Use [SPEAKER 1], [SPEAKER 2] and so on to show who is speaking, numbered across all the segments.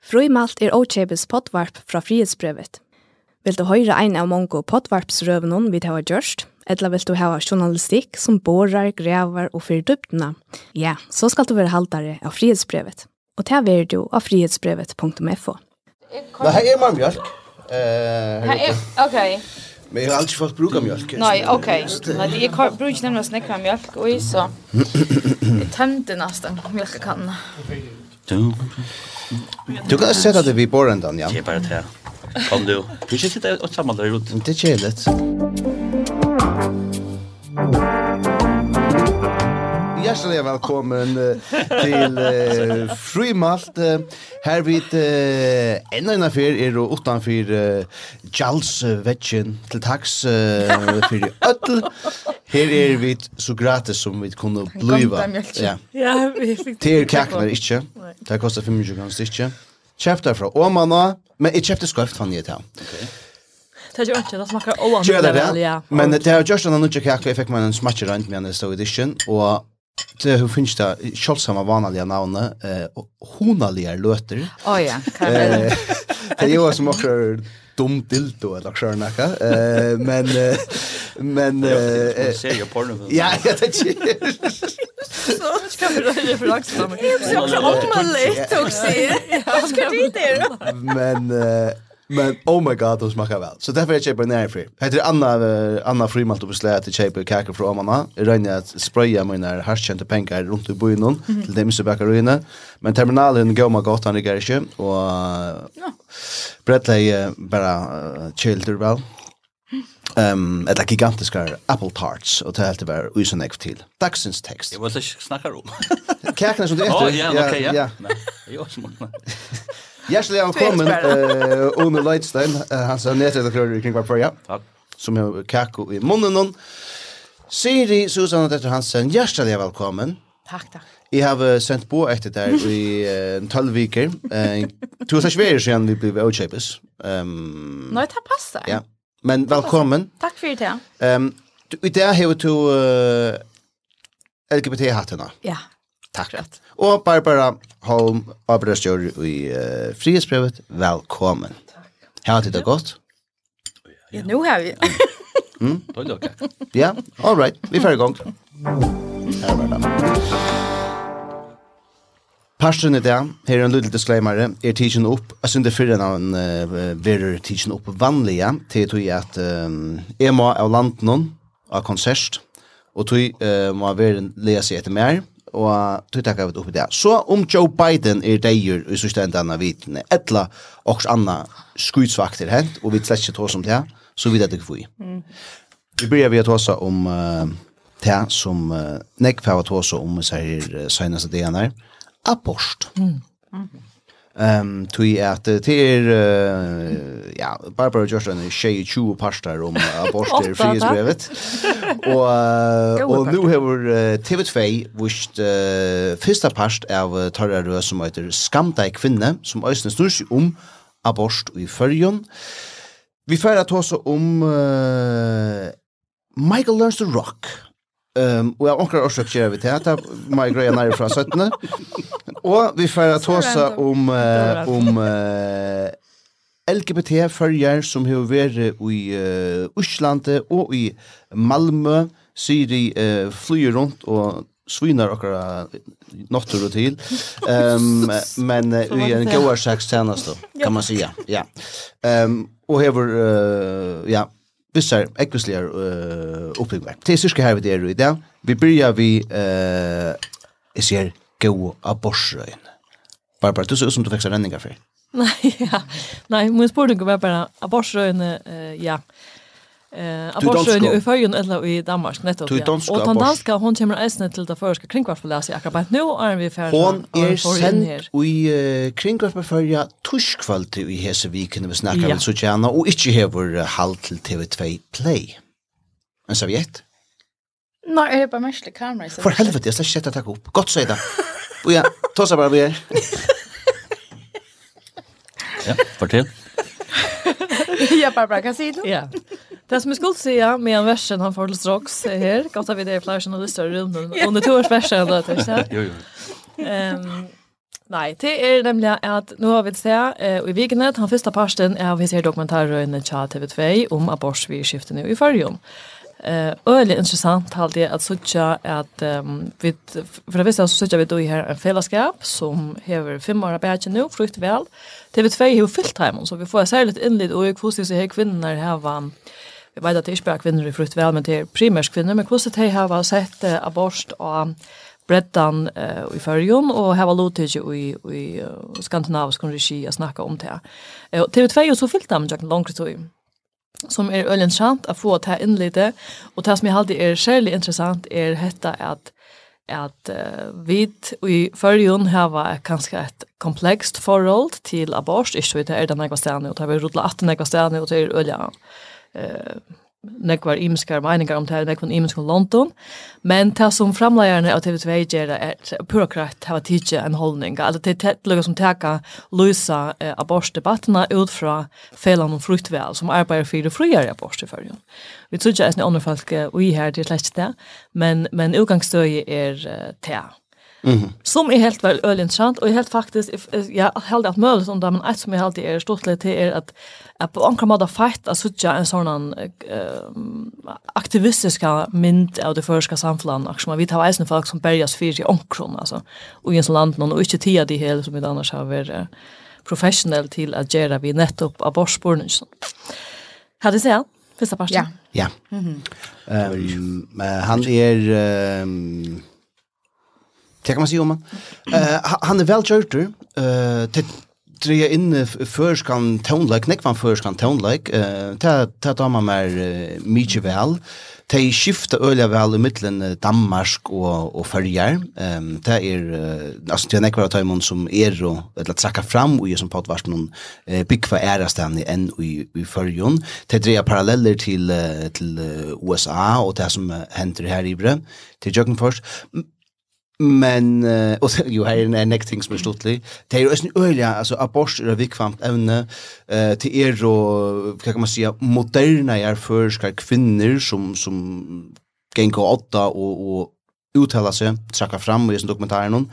[SPEAKER 1] Frøymalt er Ochebes potvarp fra frihetsbrevet. Vil du høre ein av mange potvarpsrøvene vi har gjørst, eller vil du ha journalistikk som borer, grever og fyrer dyptene? ja, så skal du være haltere av frihetsbrevet. Og ta er du av frihetsbrevet.fo.
[SPEAKER 2] Nei, her er man mjölk. Uh,
[SPEAKER 3] her er, ok.
[SPEAKER 2] Men jeg har aldri fått bruka mjölk.
[SPEAKER 3] Nei, ok. Nei, jeg bruker ikke nemlig å snekka mjölk, og så jeg tømte nesten mjölkekanna.
[SPEAKER 4] Ja,
[SPEAKER 2] Du kan sätta det vid borren, ja.
[SPEAKER 4] Det är bara det. Kom du. Du ska sitta och sammanhålla i roten.
[SPEAKER 2] Det är kärligt hjärtliga välkommen till eh, Frimalt. Uh, Här vid eh, en annan affär är då utanför eh, Jals vetchen till tax uh, för öll. Här är vi så gratis som vi kunde bliva. Ja.
[SPEAKER 3] Ja, vi fick
[SPEAKER 2] det. kaknar inte. Det kostar 25 kronor stycke. Chapter från Omana, men i chapter skrift fann jag det. Okej.
[SPEAKER 5] Det är ju inte, det smakar oan.
[SPEAKER 2] Gör det det? Men det har gjort en annan kaka, jag fick mig en smatcher runt med en stå edition, och det hur finns det självsamma vanliga namn eh honaliga löter.
[SPEAKER 3] Oh ja, kan
[SPEAKER 2] det. Det är ju som också dum dildo eller så näka. Eh men men eh
[SPEAKER 4] ser ju porno.
[SPEAKER 2] Ja, det jag tänkte.
[SPEAKER 5] Så ska vi röja för axlarna.
[SPEAKER 3] Jag ska också ha lite också. Vad ska dit det?
[SPEAKER 2] Men eh Men oh my god, det smakar väl. Så därför är jag bara nära fri. Heter Anna uh, Anna Frimalt och slät till Chaper kakor från Amana. Jag rönjer att spraya mina harskänta pengar runt i byn mm till dem som bakar inne. Men terminalen går man gott han i garage och ja. Uh, bara uh, väl. Ehm ett gigantiska apple tarts och det helt var usen ek till. Dagsens text.
[SPEAKER 4] Det var så snackar om.
[SPEAKER 2] Kakorna som
[SPEAKER 4] det
[SPEAKER 2] heter.
[SPEAKER 4] Ja, okej, ja.
[SPEAKER 2] Ja,
[SPEAKER 4] jo,
[SPEAKER 2] Hjertelig Hjärtligt välkommen eh Ono Lightstein, hans nätredaktör kring var förra.
[SPEAKER 4] Takk.
[SPEAKER 2] Som har kako i munnen hon. Siri Susanne Detter Hansen, hjertelig velkommen.
[SPEAKER 3] Tack, tack.
[SPEAKER 2] Jeg har sendt på etter der i en 12 Uh, Eh två svär siden vi ble outchapes. Um,
[SPEAKER 3] Nej, det passar.
[SPEAKER 2] Ja. Men velkommen.
[SPEAKER 3] Tack för det.
[SPEAKER 2] Ehm i dag har du LGBT-hattene.
[SPEAKER 3] Ja.
[SPEAKER 2] Tack. Rätt. Och Barbara Holm, arbeidsgjør i uh, Frihetsbrevet, velkommen. Tack. Här har det gått.
[SPEAKER 3] Ja, ja. nu har vi.
[SPEAKER 4] mm. Då ok.
[SPEAKER 2] Ja, all right. Vi får igång. Här var det. Parsen i det, her er en liten disclaimer, er tidsen opp, jeg synes det fyrre navn uh, verer tidsen opp vanlige, til tog at um, jeg må av landen av konsert, og tog uh, må være lese etter mer, og tog takk av det oppi det. Så om Joe Biden er deier i sørste enda anna vitne, etla og anna skutsvakter hent, og vi slett ikke tås om det, så vidt det ikke får i. Vi byrja vi å tåsa om uh, det som uh, nekk fæva tåsa om seg her uh, seneste delen her, Mm. Ehm tui at det er ja Barbara Johnson er tjej pastar om abort i frihetsbrevet. Og uh, og nu hevur TV2 vist fyrsta past av uh, Tarra Rø som heiter Skamdei kvinne som øysnes snurs om abort i Førjon. Vi færa tåsa om Michael Learns to Rock Ehm och jag åker och söker vi till att my grey när från 17. Och vi får att hossa om om LGBT förjar som har varit i Uslande och i Malmö syri uh, flyr runt och svinar okra nottur och till. Ehm men i en goa sex tjänst då kan man säga. Ja. Ehm och hever ja vissar ekvisligar uh, oppbyggvar. Det er styrka her vi er i dag. Vi byrja vi, uh, jeg sier, gå abortsrøyen. Barbara, du ser ut som du fikk seg renningar for.
[SPEAKER 5] Nei, ja. Nei, min spurning var bare abortsrøyene, uh, ja. Eh,
[SPEAKER 2] Aborsjön
[SPEAKER 5] i Färjön eller i Danmark nettopp. Ja. Och den danska hon kommer äsna til det förska kringvarpsläs i akkurat nu er vi färdig.
[SPEAKER 2] Hon er sendt i uh, kringvarpsfärja torskvalt i hese vikene vi snackar
[SPEAKER 5] ja.
[SPEAKER 2] så gärna og inte hever halt til TV2 Play. En serviett.
[SPEAKER 3] Nej, det er bara mest kamera så.
[SPEAKER 2] För helvete, skal ikke sette tag upp. Gott säg det. Og ja, ta seg bare vi er.
[SPEAKER 4] ja, fortell.
[SPEAKER 3] ja, Barbara, kan säga du?
[SPEAKER 5] Ja. Det som jag skulle säga med en versen han får till strax här, gott att vi det är fler journalister runt under tvåårsversen då, tror jag.
[SPEAKER 4] Jo, jo.
[SPEAKER 5] Ehm, Nei, det er nemlig at nå har vi se, eh, og i Vigenet, han første parsten er vi ser dokumentarrøyene tja TV2 om abortsvirskiftene i Førjum. Eh, øyelig interessant halt det at sutja at um, vi, for det visste så sutja vi då i her en fellesskap som hever fem år arbeidje nu, frukt vel. TV2 har jo fyllt heimen, så vi får særlig innlitt og hvordan så her kvinner här var vi vet at det er ikke bare kvinner i frukt vel, men det er primært kvinner, men hvordan de har sett uh, abort og breddan uh, i fyrjon, og hava lotige i, i uh, skandinavisk regi å snacka om det. Uh, TV2 er jo så fyllt av Jack Longre som er øyelig interessant å få det innlite, og det som jeg alltid er særlig interessant er dette at at uh, vi i förrjun hava kanskje et komplekst forhold til abort, ikke så det er det nekva stedene, og det er vi rutla at den ekva stedene, og det er øyelig eh, nekvar imskar meiningar om det nekvar imskar London, men det som framleierne av TV2 gjør er purokratt hava tidsi en holdning, altså det er lukka som teka lusa eh, abortdebattene ut fra felan om fruktvel som arbeider fyrir friare abort i fyrjon. Vi tror ikke at det er andre folk her, det er slett det, men, men utgangsstøy er uh.
[SPEAKER 2] Mm.
[SPEAKER 5] Som är helt väl öl intressant och helt faktiskt jag held att möjligt som där men ett som jag alltid är stort lite är att att på anka mode fight att söka en sån eh aktivistiska mynd av det förska samfällan och som vi tar vägen folk som bergas för i onkron alltså och i en sån land någon och inte tia det hela som vi annars har varit professionell till att göra vi nettopp abortspårning. Hade det sett? Första parten?
[SPEAKER 3] Ja.
[SPEAKER 2] Ja. Mm -hmm. um, han är um, Det kan man säga om han. Uh, han är väl kört uh, till tre in först kan tonlike neck van först kan tonlike eh ta ta ta man mer mycket väl te skifta öliga väl i mitten Danmark och och Färjar ehm ta är alltså det neck var timon som är och att tracka fram och ju som på vart någon eh big för är där i en i i Färjon te dra paralleller till till USA och det som händer här i Bre till Jökenfors Men, uh, og jo, her er next ting som er. Det er jo en öliga altså, abort er vikvamt evne uh, til er og, vad kan man si, moderna er førskar kvinner som, som gengår åtta og, og uttala seg, trakka fram i disse dokumentaren.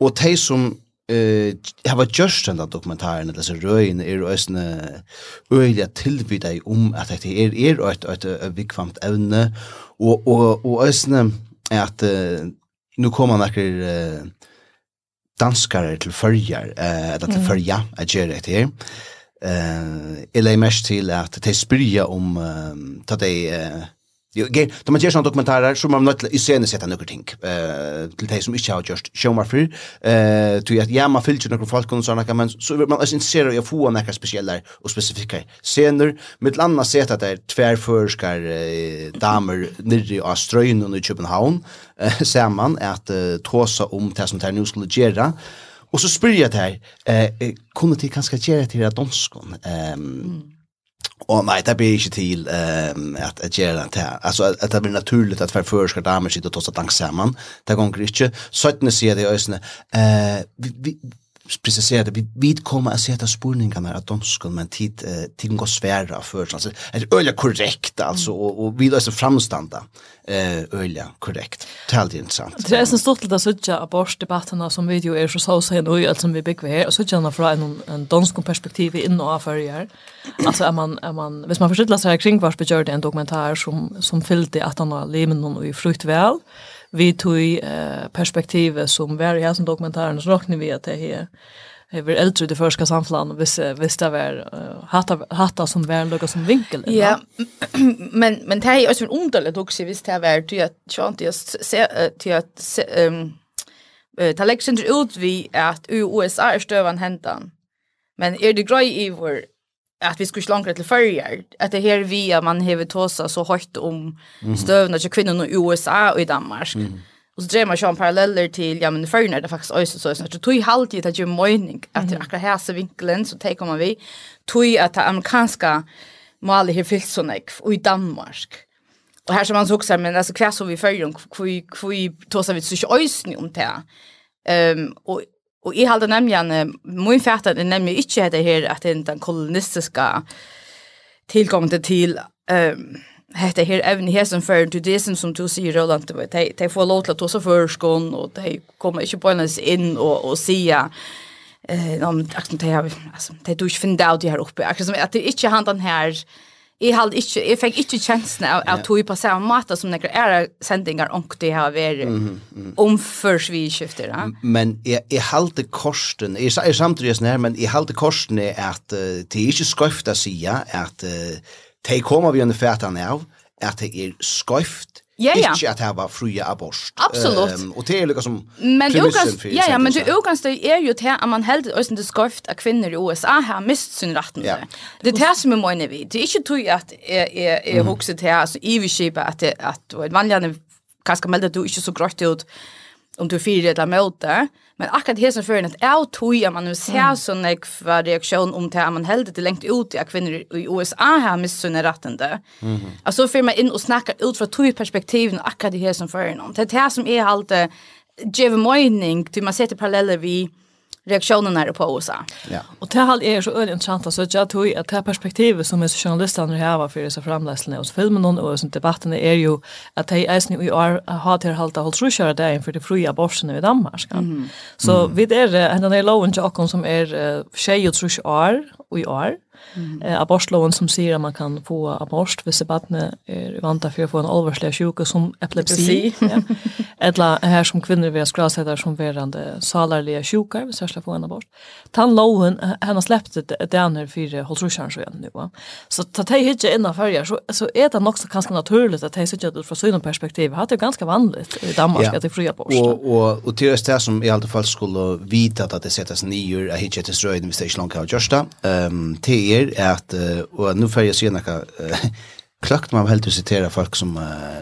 [SPEAKER 2] Og de som eh har just den dokumentaren eller så røin er øsne øyla tilbyda i om at det er er ett ett vikvamt evne og og og øsne at nu kommer några eh, danskare till följar, eh, eller till följa, att göra det här. Eh, jag lägger mest til att de spyrja om, uh, att de uh, Jo, gei, då man gör såna dokumentärer så man nødt i scenen sätta några ting Eh, till de som inte har gjort mig för. Eh, till att ja, man fyller några folk och såna kan men så vill man är interessere i å få några speciella och specifika scener. med landa sett at det er tverførskar uh, damer i av och i Köpenhamn eh, man at eh, tåsa om det som det nu skulle gjøre. Og så spyr jeg det her, eh, kunne de kanskje gjøre det att danskån? Um, mm. Og nei, det blir ikke til um, at, att göra det her. Altså, at, at det blir naturlig at hver fører skal damer sitte og tåsa dans saman. Det går ikke. Søttene sier det i øsene, eh, vi, vi, precisera det. Vi, vi kommer att sätta spurningarna att danskan, men tid eh, till gå svära för alltså är öliga korrekt alltså och, och vi löser framstanda eh öliga korrekt. Helt intressant.
[SPEAKER 5] Det är så stort att söka abortdebatterna som video är så så sen och allt som vi bygger här och söka från en, en dansk perspektiv in och affärer. Alltså är man är man hvis man försöker sig kring vars begörde en dokumentär som som fyllde att han har lemen och i frukt väl vi tog eh, perspektivet som var i som dokumentaren så råkner vi att det här är väl äldre det första samflan hvis, hvis det var hatta hatta som var något som vinkel
[SPEAKER 3] ja men men det är ju underligt också visst det var du att jag just se till att ehm ta lägger ut vi att USA är stövan händan men är det grej i vår att vi skulle slankra till förjar att det här via man har tosa så högt om stövna till kvinnor i USA och i Danmark. Mm. och så drar man ju paralleller till ja men förjar det faktiskt också så så tog ju halt det att ju mening att det akkurat här så vinkeln så tar man vi tog att det amerikanska målet här fyllt så och i Danmark. Och här som man så också men alltså kvar så vi förjar kvar kvar tåsa vi så inte ösn om det. Ehm och Og jeg halde nemlig, min fæt er nemlig ikke det her, at den, den kolonistiske tilgången til um, hette her evne her som fører til det som du sier, Roland, de, de får lov til å ta seg førskån, og de kommer ikke på en inn og, og sier, eh, om, akkurat, de, har, altså, de du ikke finner det av de her oppe, akkurat som at det ikke han den her, jeg hadde ikke, jeg fikk ikke kjensene av att tog på samme måte som nekker er sendinger och det har vært mm, mm. om förs vi skifter ja?
[SPEAKER 2] men jeg, jeg halte korsten, jeg, jag samtidig sånn her, men jeg halte korsten er at uh, det er ikke inte å si at uh, det kommer vi under fætene av at det er sköft
[SPEAKER 3] Ja, ja.
[SPEAKER 2] Ikke at det var fria abort.
[SPEAKER 3] Absolutt.
[SPEAKER 2] Um, og det er lukka som
[SPEAKER 3] men
[SPEAKER 2] ukast, for
[SPEAKER 3] Ja, ja, men det ukanstøy er jo til at man heldig også det skøft at kvinner i USA har mist sin retten.
[SPEAKER 2] Ja.
[SPEAKER 3] Det er det som er mener vi. Det er ikke tog at jeg, jeg, jeg mm. hukser til altså, i vi iverskipet at, at, at vanligene kanskje at du ikke så grøyt ut om du fyrir eller møte, Men akkurat här som fører, att jeg tog at man nu ser jeg var reaksjon om til at man hällde till längt ut at kvinnor i USA har mist ratten där. Mm -hmm. Alltså för man in och snakker ut från tog perspektiven akkurat här som förrän. Det er det här som är allt det ger mening til man setter paralleller vid reaktionen är på USA.
[SPEAKER 2] Ja.
[SPEAKER 5] Och det här är så öle intressant alltså jag tror att det här perspektivet som är så journalister nu här var för så framläsning och filmen och sånt debatten är ju att det är ju är har det halta hållt så det inför det fria aborten i Danmark. Mm. Så vi är den där loven jag som är tjej och tror jag är och är Mm. Eh, abortloven som sier at man kan få abort hvis barnet er vant til å få en alvorslig sjuke som epilepsi. ja. Eller her som kvinner vil skrasette som verande salarlige sjuker hvis jeg skal få en abort. Tan loven, han har släppt det denne fire holdsrusjeren så igjen nå. Så ta det ikke innan färger så, så er det nok så ganske naturligt at det sitter ut fra sånne perspektiv. Det er ganske vanligt i Danmark
[SPEAKER 2] ja.
[SPEAKER 5] at det er fri abort.
[SPEAKER 2] Og, og, og til det som i alle fall skulle vite at det settes nyer, at det ikke er til strøyden hvis det ikke langt har gjørst det. Um, til er at, og nu får jeg si noe, klagt man helt til å sitere folk som,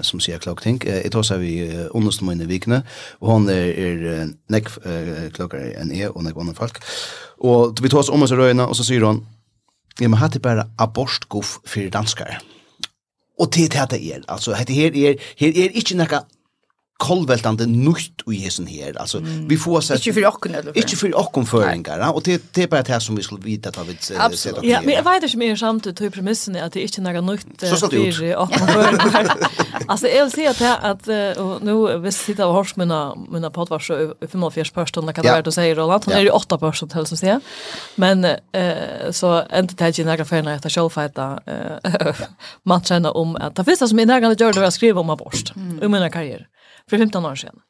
[SPEAKER 2] som sier klokt ting. Jeg tar seg vi uh, om mine vikene, og hun er, er nekk klokkere enn jeg, og nekk andre folk. Og vi tar oss om oss i røyene, og så sier hun, ja, men hatt er bare abortguff for danskere. Og det er det er, altså, her er, her er ikke noe kolveltande nytt i hesen her. Altså, mm. vi får sett...
[SPEAKER 3] Ikke for okken eller.
[SPEAKER 2] Ikke for okken föringar, og det det er bare det som vi skulle vite at vi vid
[SPEAKER 3] se
[SPEAKER 2] då.
[SPEAKER 5] Ja, men jeg vet inte mer samtidigt til premissen är att det ikke er noe nytt för okken föringar. Alltså jag vill säga att og nå, hvis jeg sitter og hørs mine, mine podvars og 45 personer där kan det være du sier, Roland,
[SPEAKER 2] hon
[SPEAKER 5] er jo 8 personer til å si, Men eh så endte det ikke några föringar etter självfajta eh matchen om at det første som jeg nærmere gjør det var å skrive om abort i min karriere för 15 år sedan.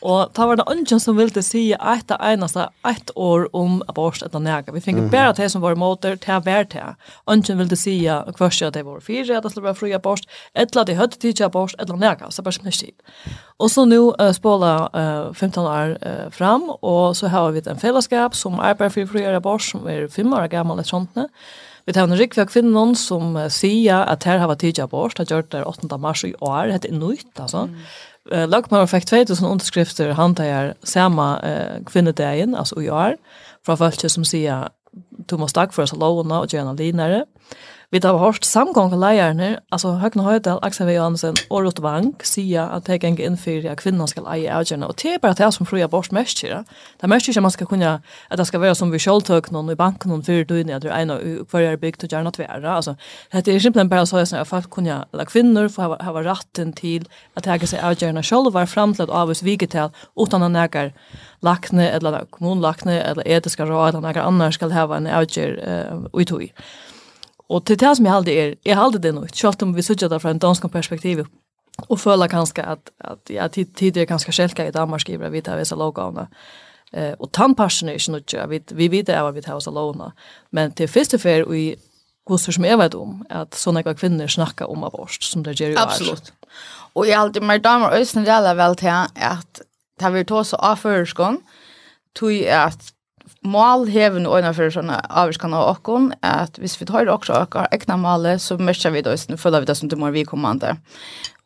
[SPEAKER 5] Och då var det ungen som ville säga ett enaste ett år om abort att näga. Vi fick mm. bara det som var emot det här var det. Ungen ville säga och kvarsa det var fyra att det skulle vara fri abort. Ett lade tid tidiga abort eller näga så bara smärs shit. Och så nu uh, spåla uh, 15 år uh, fram och så har vi en fällskap som arbetar för fri abort som är fem år gammal eller sånt. Ne? Vi tar en rikvig kvinnon som uh, sier at her har vært tidlig abort, har gjort det 8. mars i år, det er nytt, altså. Mm. Uh, Lagmannen fikk 2000 underskrifter handtager samma uh, kvinnedagen, altså i år, fra folk som sier du må stakk for oss lovene og gjerne linere. Vi har hørt samgångleierne, altså Høgne Høydal, Aksel V. Johansen og Ruth Wang, sier at det er inn for at kvinner skal eie avgjørende. Og det er bare det som fruer bort mest kjører. Det er mest ikke man skal kunne, at det skal være som vi kjøltøk noen i banken noen fire døgn, at det er en og hver er bygd og gjerne tvære. Altså, det er simpelthen bare så at folk kunne, eller kvinner, få ha ha retten til at det seg avgjørende selv, og være frem til at avvis vigetel, uten å nægge lakne, eller kommunlakne, eller etiske råd, eller nægge annar skal ha en avgjør uh, utøy. Og til det som jeg alltid er, jeg alltid det nå, Kört om vi sitter der fra en dansk perspektiv og føler kanskje at, att att tid er ganske skjelka i Danmark skriver vi tar visse lovgavene. Eh og tandpassen er ikke noe, vi vi vet det er vi tar visse alone. Men till första för vi Hos som jeg vet om, at sånne här kvinnor snackar om abort, som det gjør jo er.
[SPEAKER 3] Absolutt. Og jeg alltid mer damer och östnär alla vel til at det har vært også av føreskånd, tog jag att mål heven og innenfor sånne avgjørskene av åkken, at hvis vi tar også åkker ekne målet, så mørker vi det, og føler vi det som det må vi kommande.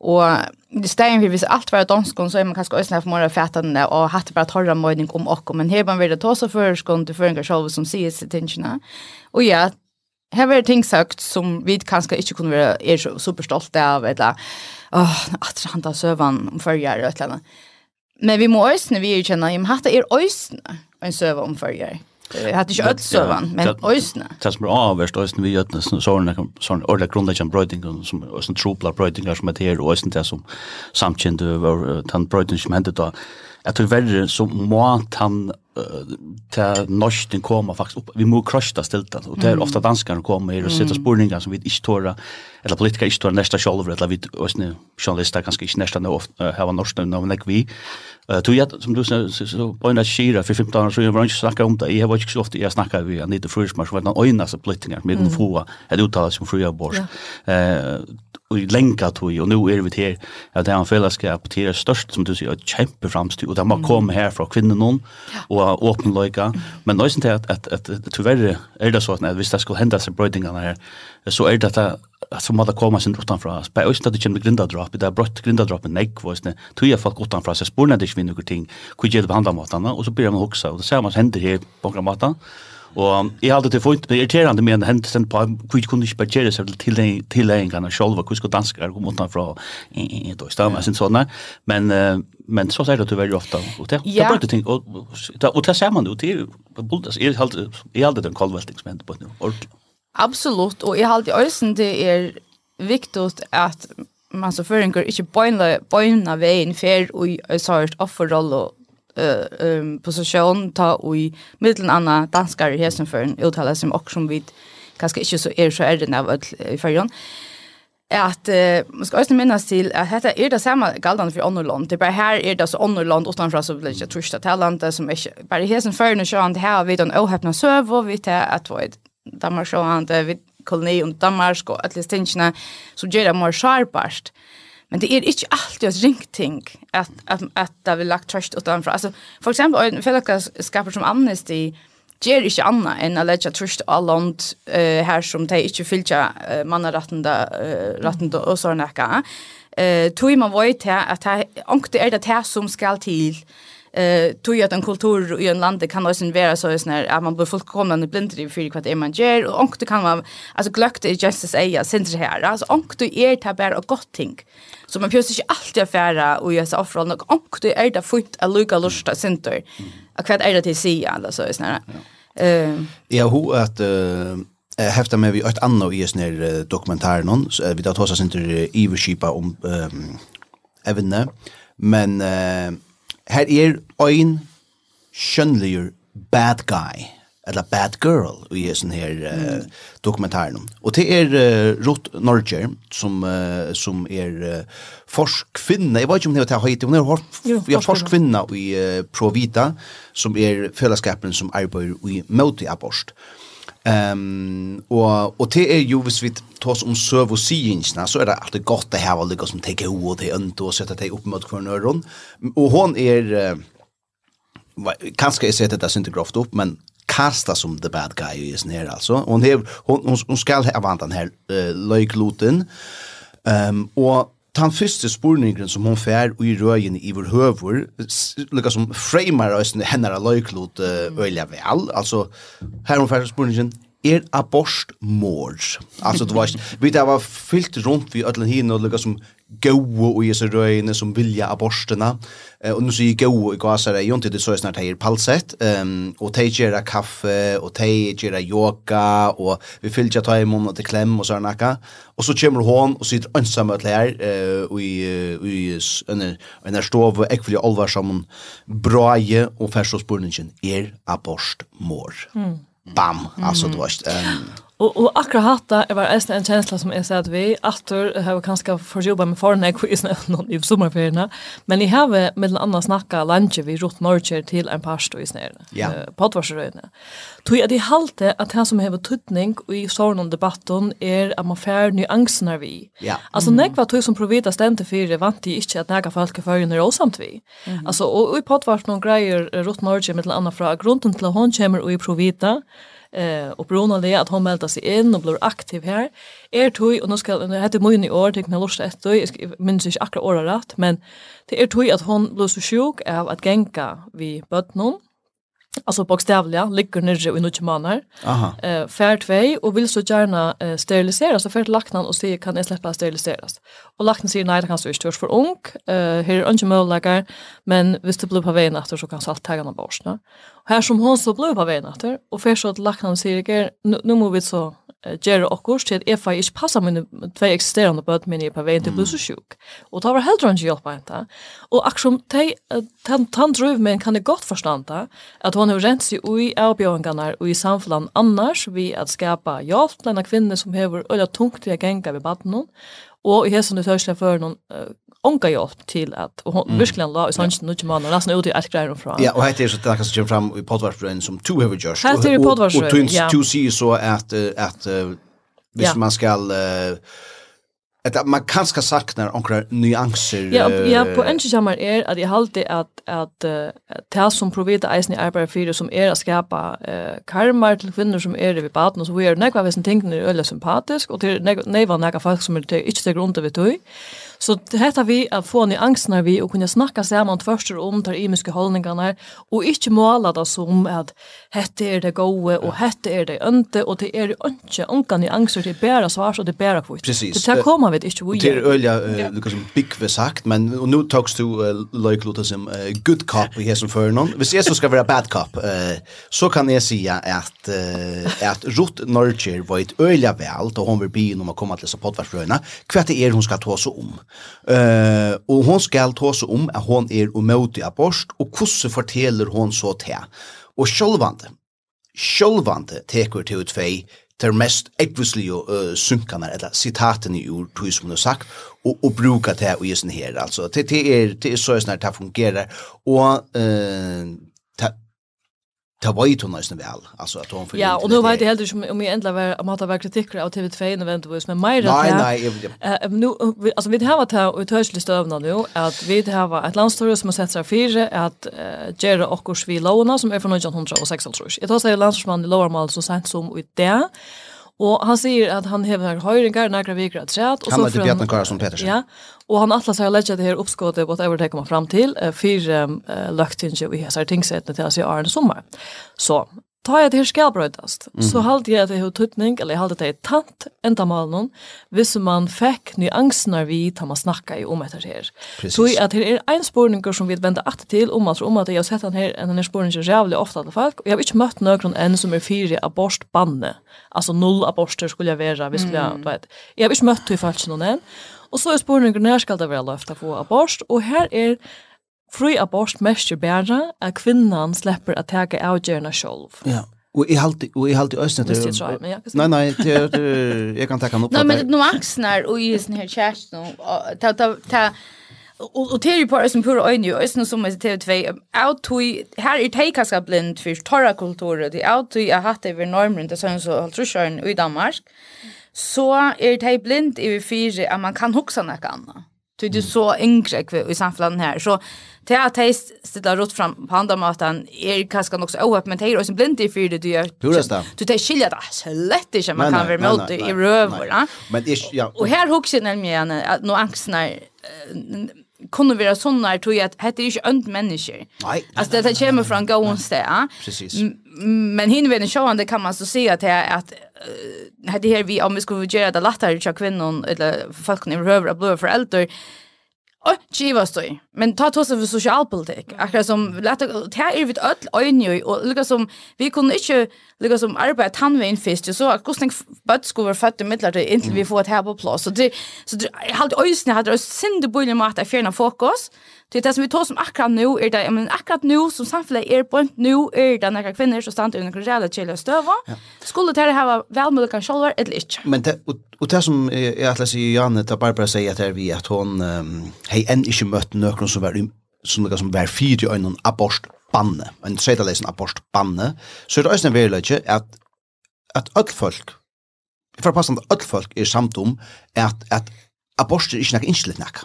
[SPEAKER 3] Og i stedet for hvis alt var danskon, så er man kanskje også for morgen fætende, og hatt bare torra møyning om åkken, men her man vil ta seg føreskånd til føringer selv som sier seg tingene. Og ja, Her var det ting sagt som vi kanskje ikke kunne være er så superstolte av, eller åh, at han tar søvann om følger, eller et eller annet. Men vi må øsne vi kjenne, ja, men hatt er øsne en søva om följer. Jag hade ju öll sövan,
[SPEAKER 4] men
[SPEAKER 3] ösna.
[SPEAKER 4] Det som är avvärst ösna vi ösna sådana sådana ordla grundläggande brödingar som ösna tropla brödingar som är här och ösna det som samkänd över den brödingar som hände då. Jag tror värre så må han ta norsten koma faktisk opp. Vi må krosta stilta, og det er ofta danskarna kommer her og sätta spurningar som vi ikke tåra eller politiker ikke tåra nesta sjolver, eller vi ösna journalister kanske inte nästa nu ofta nå, men ikke vi Eh tog jag som du sa så på en skira för 15 år så jag var inte snacka om det. Jag var inte så ofta jag snackar vi han inte först men var det ojna så plötsligt med den fåa. Det uttalas som fria bors. Eh och länka tog och nu är vi här att det är en fällskap till det störst som du säger ett kämpe framsteg och där man kommer här från kvinnan någon och öppen lojka men nästan att att att tyvärr är det så att visst det skulle hända sig brödingarna här så er det at så må det komme sin utanfra. Bei øyne det kommer grindadrop, det er brått grindadrop med nekk, og sånne, tog jeg folk utanfra, så spør jeg ikke vi noen ting, hvor gjør det behandla matene, og så blir man hoksa, og det ser man hender her på noen matene, og jeg har alltid til funnet men irriterende med en hendelse på hvor jeg kunne ikke bare gjøre seg til tilhengene selv, hvor skal danskere komme utanfra, og stamme, og sånn der, men men så säger det väldigt ofta och det det bara ting och och det ser man då till buldas är halt är halt den kallvältning som händer på nu ordentligt
[SPEAKER 3] Absolutt, og jeg halte øysen det er viktig at man så føringer ikke bøyna, bøyna veien fer og jeg sa offerroll og uh, um, posisjon ta og i middelen anna danskar i hesen for en uttale som også som vi kanskje ikke så er så er det av ødel i fyrjon at uh, man skal også minnes til at dette er det samme galdene for andre. Det er bare her er det så andre land utenfra så blir det ikke trusht av talandet som ikke, bare i hesen hesenføren og sjøen, her har vi den åhøpne søv og vi tar at vi Danmark og han det koloni om Danmark og alle stingene som gjør det mer sjarpast. Men det er ikke alltid et ringting at, at, at det vil lagt trøst utenfor. Altså, for eksempel, en fellesskaper som Amnesty gjør ikke annet enn å legge trøst av land uh, her som de ikke fyller uh, manneretten uh, og sånn. Uh, tog man vøy til at det er det som skal til eh tog att en kultur i en land kan också vara så här när att man blir fullkomligt blind i för vad är man gör. Och onkt kan man alltså glökt är just as eja sentr här. Alltså onkt är det bara och gott ting. Så man pjörs inte alltid affära och göra sig offrande. Och onkt är det fint att lucka lusta center att vad är det till sig alla så här eh.
[SPEAKER 2] Ja hur att eh hefta med vi ett annat i snär dokumentär någon så vi tar oss inte i om um, evne men eh her er ein skjønnligur bad guy, eller bad girl, i sånn her uh, dokumentaren. Og det er uh, Ruth Norger, som, uh, som er uh, forskvinne, jeg vet ikke om det er hva heter, hun er
[SPEAKER 5] jo,
[SPEAKER 2] ja,
[SPEAKER 5] forskvinne
[SPEAKER 2] i uh, Provita, som er fellesskapen som arbeider i møte abort. Mm Ehm um, och och det är ju vis vi tas om serv och synsna så är det alltid gott det här vad som tar ho och det inte och sätta det upp mot för nörron Och hon är kanske är sättet att inte grovt upp men kasta som the bad guy is near alltså. Hon hev, hon hon, hon ska ha vant den här uh, löjkloten. Ehm um, och den første spurningen som hon fær i røyen i vår høver, lukka som framar øyne hennar av løyklot øyla vel, altså her hon fær spurningen, er abort mord? Altså, du var vi der var fyllt rundt vi ødelen hinn og lukka som goa i disse røyene som vilja aborsterna. Eh, og nu så i goa i gasare, er jo ikke det så snart her palsett. Um, og de gjerra kaffe, og de gjerra yoga, og vi fyller ta i munnen til klem og sånn akka. Og så kommer hon og sitter ansamme til her, uh, og i en her stov, og jeg vil jo alvar som braje, og færst og spurningen er aborstmår. Mm. Bam, altså mm. du har. Um,
[SPEAKER 5] Og, och akkurat hatta är bara en kjensla som är så att vi åter har kanske förjobba med förna quiz någon i sommerferiene, Men jeg har mellan andra snacka lunch vi rot norrcher till en pastor i snär.
[SPEAKER 2] Ja.
[SPEAKER 5] Uh, Pottvarsröna. Tog jag det halte att det som har tutning och i sånne debatten är att man fär nyansene vi.
[SPEAKER 2] Ja.
[SPEAKER 5] Alltså mm. nekva tog som provita stendte för det vant de inte att näga folk för när och åsamt vi. Mm. Alltså och, och i noen greier grejer rot norrcher mellan andra från grunden till hon kommer och i provita eh och Bruno uppronande att hon melda sig in och blir aktiv här. Är tog och nu ska nu heter Mojen i år tycker jag lust ett då. Jag minns inte akkurat året rätt men det är tog att hon blir så sjuk av att gänka vid bötnon alltså bokstavliga ligger nere i några månader. Eh fair två och vill så gärna eh, sterilisera så för att laxnan och se kan det släppa steriliseras. Och lacknan säger nej det kan så är för ung. Eh här är inte möjligt men visst det blir på vägen efter så kan salt ta den borsten. Och här som hon så blir på vägen efter och för så att lacknan säger nu, nu måste vi så gjøre akkurat til at jeg faktisk ikke passer mine tve eksisterende bøten mine på veien til å bli så sjuk. Og det var heller ikke hjelp av henne. Og akkurat som han drøv med kan jeg godt forstande at hon har rent seg i avbjøringene og i samfunnet annars vi at skapa hjelp til en kvinne som har øyne tungt til å gjenge ved baden og i hessen i tørsdag før noen onka hjälp til at og hon mm. verkligen la i inte mycket man och nästan ut i ett greier fra.
[SPEAKER 2] Ja, og här är så där kanske kommer fram i poddvarsbrön som two have
[SPEAKER 5] just. Här i poddvarsbrön.
[SPEAKER 2] Och twins to see så at att hvis man skall att man kan ska sakna några nyanser.
[SPEAKER 5] Ja, ja, på en sätt man är att jag håller att att det som provita isen i arbete för som är att skapa eh karma till kvinnor som är vid baden och så är det några vissa ting som är öle sympatisk och till nej var några folk som är inte till grund av det. Så det heter vi att få ni angstnar vi och kunna snacka samman först om tar imiska hållningarna och inte måla det som att hette är det goe och hette är det inte och det är inte onkan i angst det bära så så det bära kvitt.
[SPEAKER 2] Precis.
[SPEAKER 5] Det här kommer vi inte vi.
[SPEAKER 2] Det är ölja liksom big för sagt men och nu tags du like Lotus som good cop vi är som för någon. Vi ser så ska vara bad cop. Så kan jag säga att att rot Norger var ett ölja väl då hon vill be om att komma till så poddvarsröna. Kvätt är hon ska ta så om. Eh och hon ska ta sig om att hon är umøte abort, och kusse fortäller hon så till. Och självande. Självande tekur till ut fej ter mest ekvislige uh, synkene, eller citaten i ord, tog som du har sagt, og, og bruka det og gjøre sånn her. Altså, det, det, er, det er så sånn at det fungerer, og uh, Det var ju tunna nästan väl alltså att hon
[SPEAKER 5] för Ja, och nu vet jag helt inte om jag ändla var om att vara kritiker av TV2 och vänta vad som det.
[SPEAKER 2] Nej, nej,
[SPEAKER 5] jag vet nu alltså vi har varit och törsligt stövna nu att vi har varit ett landstorg som har sett sig fyra att Jerry och Korsvi låna som är från 1906 tror jag. Jag tar sig landsmannen i Lower så sent som i det. Och han säger att han hävnar höjringar några veckor att säga.
[SPEAKER 2] Han heter Bjarne Karlsson Petersen.
[SPEAKER 5] Ja, och han atlas har lägga det här uppskottet, whatever det kommer fram till, för um, uh, löktinge har hessar tingsättene till att se Arne Sommar. Så tar jag det här ska mm. så halt jag det hur tutning eller halt det tant ända mal någon visst man fick ny angst vi tar man snacka i om det här så att det är en spårning som vi väntar att till om att om att jag sett den här den här spårningen jävligt ofta alla folk och jag har inte mött någon än som är fyra abortbanne alltså noll aborter skulle jag vara vi skulle mm. vet. Jag har inte mött i folk någon än Och så är spårningen när ska det vara löfta få abort? Och här är Fri abort mestjer bæra at kvinnan släpper at tega avgjørna sjolv.
[SPEAKER 2] Ja. Og jeg halte, og jeg halte østene til... Nei, nei, det jeg kan ta kan opp.
[SPEAKER 3] Nei, men noen aksner, og i sin her ta og og tær på som pura øyne og øsen som är TV2 out to her är take us blind för torra kultur det out to jag hade över normen det sån så haltrusjøren i Danmark så är det blind i fyra att man kan huxa något annat Det du så yngre i samfunnet här. Så det har jeg stiller rått fram på andra maten. Är kanskje också så men det är også blind i fyrt du
[SPEAKER 2] Hur Du det.
[SPEAKER 3] Du tar skilja det slett ikke man kan vara med i røver.
[SPEAKER 2] Men ikke,
[SPEAKER 3] ja. här her hukser nemlig igjen at når angsten er kunne være tror jag att dette er inte ønt mennesker.
[SPEAKER 2] Nej.
[SPEAKER 3] Alltså det kommer från en gående.
[SPEAKER 2] Precis.
[SPEAKER 3] Men hinner vi den det kan man så se att det är att hade här vi om vi skulle göra det lättare för kvinnor eller folk när vi behöver att bli föräldrar Och giva stoj. Men ta tosa för socialpolitik. Akkurat som lätta här är vi öll öjne och lika som vi kunde inte lika som arbeta handvägen fest så att kostning bad skulle vara fatta mittlar inte vi får ett här på plats. Så det så det halt öjsne hade det sinde bulje mat att fjärna fokus. Det det som vi tar som akkurat nu är det men akkurat nu som samhället är på nu är det några kvinnor som stannar under rejäla chilla stöva. Skulle det här vara välmöjligt kan själva eller inte.
[SPEAKER 2] Men det och det som jag att läsa Janne ta Barbara säger att här vi att hon hei enn ikke møtt nøkron som var, som, som var fyrt i øynene abort banne, en tredjelesen abort banne, så er det også en verilegje at, at öll folk, for passende öll folk er samt om at, at abort er ikke nek innskilt nek.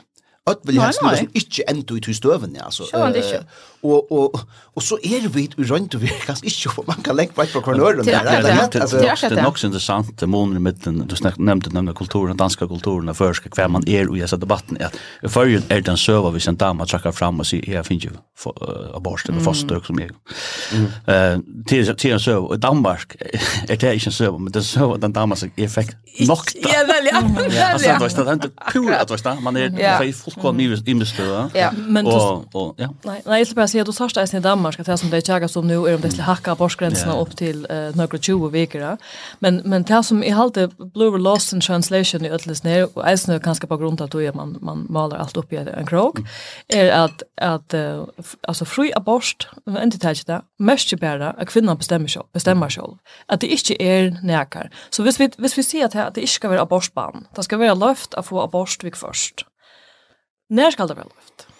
[SPEAKER 2] Öll vil helst noe som ikke enda i to støvene, altså. Sjåan
[SPEAKER 3] det.
[SPEAKER 2] Uh, og og og så er vi i rundt og vi kan ikke få man kan lengt
[SPEAKER 3] vekk fra
[SPEAKER 2] kornøren
[SPEAKER 3] der.
[SPEAKER 2] Det er nok
[SPEAKER 3] så interessant
[SPEAKER 4] det måneder i midten du snakket nevnte den kulturen danska kulturen og førska hver man er og i dessa debatten at førjen er den søva vi sen dama trakkar fram og sier jeg finner jo abort eller foster som jeg. Eh til til en søva i Danmark er det ikke en søva men den søva den dama som jeg fikk nok.
[SPEAKER 3] Ja vel ja. Altså
[SPEAKER 4] det var det pura at det var man er
[SPEAKER 3] fullkomlig
[SPEAKER 4] i mistøva.
[SPEAKER 3] Ja
[SPEAKER 5] men
[SPEAKER 4] og ja.
[SPEAKER 5] Nei nei säga då sårsta i Danmark att det som det är jagas om nu är de dessa hacka borsgränserna upp till uh, några 20 veckor. Men men det som i halt blue lost in translation i ödles ner och är snö kanske på grund av att man man malar allt upp i en krok är att att uh, alltså fri abort inte tagit det mest bara att kvinnan bestämmer sig bestämmer sig att det inte är näkar. Så hvis vi hvis vi ser att det inte ska vara abortban. Det ska vara löft att få abort vid först. När ska det vara löft?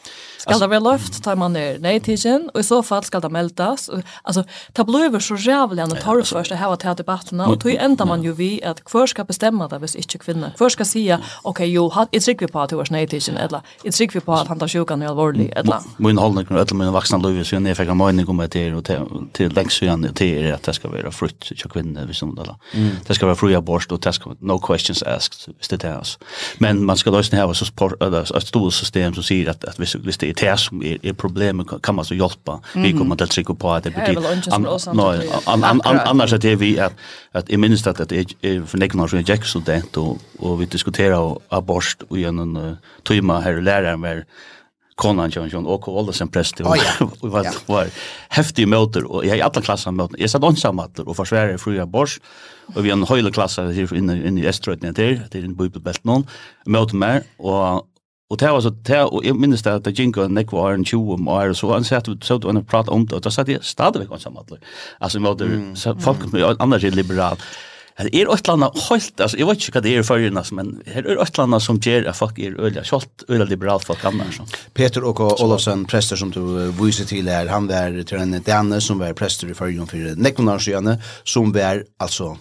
[SPEAKER 5] Ska det være løft, tar man ned nej og och i så fall skal det meldas och alltså ta blöver så jävligt en torr först här var til debattene, och tog enda man jo vi att hver ska bestämma det hvis inte kvinner. Hver ska säga okej jo hat it's vi på att det nej tiden eller jeg trykker vi på att han tar sjukan är allvarlig eller.
[SPEAKER 4] Min hållning kan eller min vuxna löv så när jag kan mig komma till och till längst igen till att det ska vara frukt så kvinnor vi som där. Det ska vara fri abort och det ska no questions asked visst det är. Men man ska då snäva så sport eller ett stort system som säger att att visst det er det som er, er problemet, kan man så hjelpe. Vi kommer til å trykke på at det
[SPEAKER 5] betyr... An,
[SPEAKER 4] an, an, an, annars er det vi at, at jeg minnes at det er for nekken år som jeg student, og, og vi diskuterer abort og gjennom uh, tøyma her læreren med konan John John och alla sen präst. Och vi var var häftig möter och jag i alla klasser möter. Jag satt ensam möter och försvärde fria bors och vi en hela klass här inne inne i Österrötne där det är en bibelbält någon. Möter mer och Och det var så det och jag minns det att det gick en nekva var en 20 om år så han sa att så att han pratade om det och då sa det stadigvæk kan samma alla. Alltså med så folk med annars är liberal. Det är ett land helt alltså jag vet inte vad det är för innas men här är ett land som ger att folk är öliga skolt öliga liberalt folk annars.
[SPEAKER 2] Peter och Olofsen präster som du visar till här han var till en danne som var präster i förrjun för nekva år som var alltså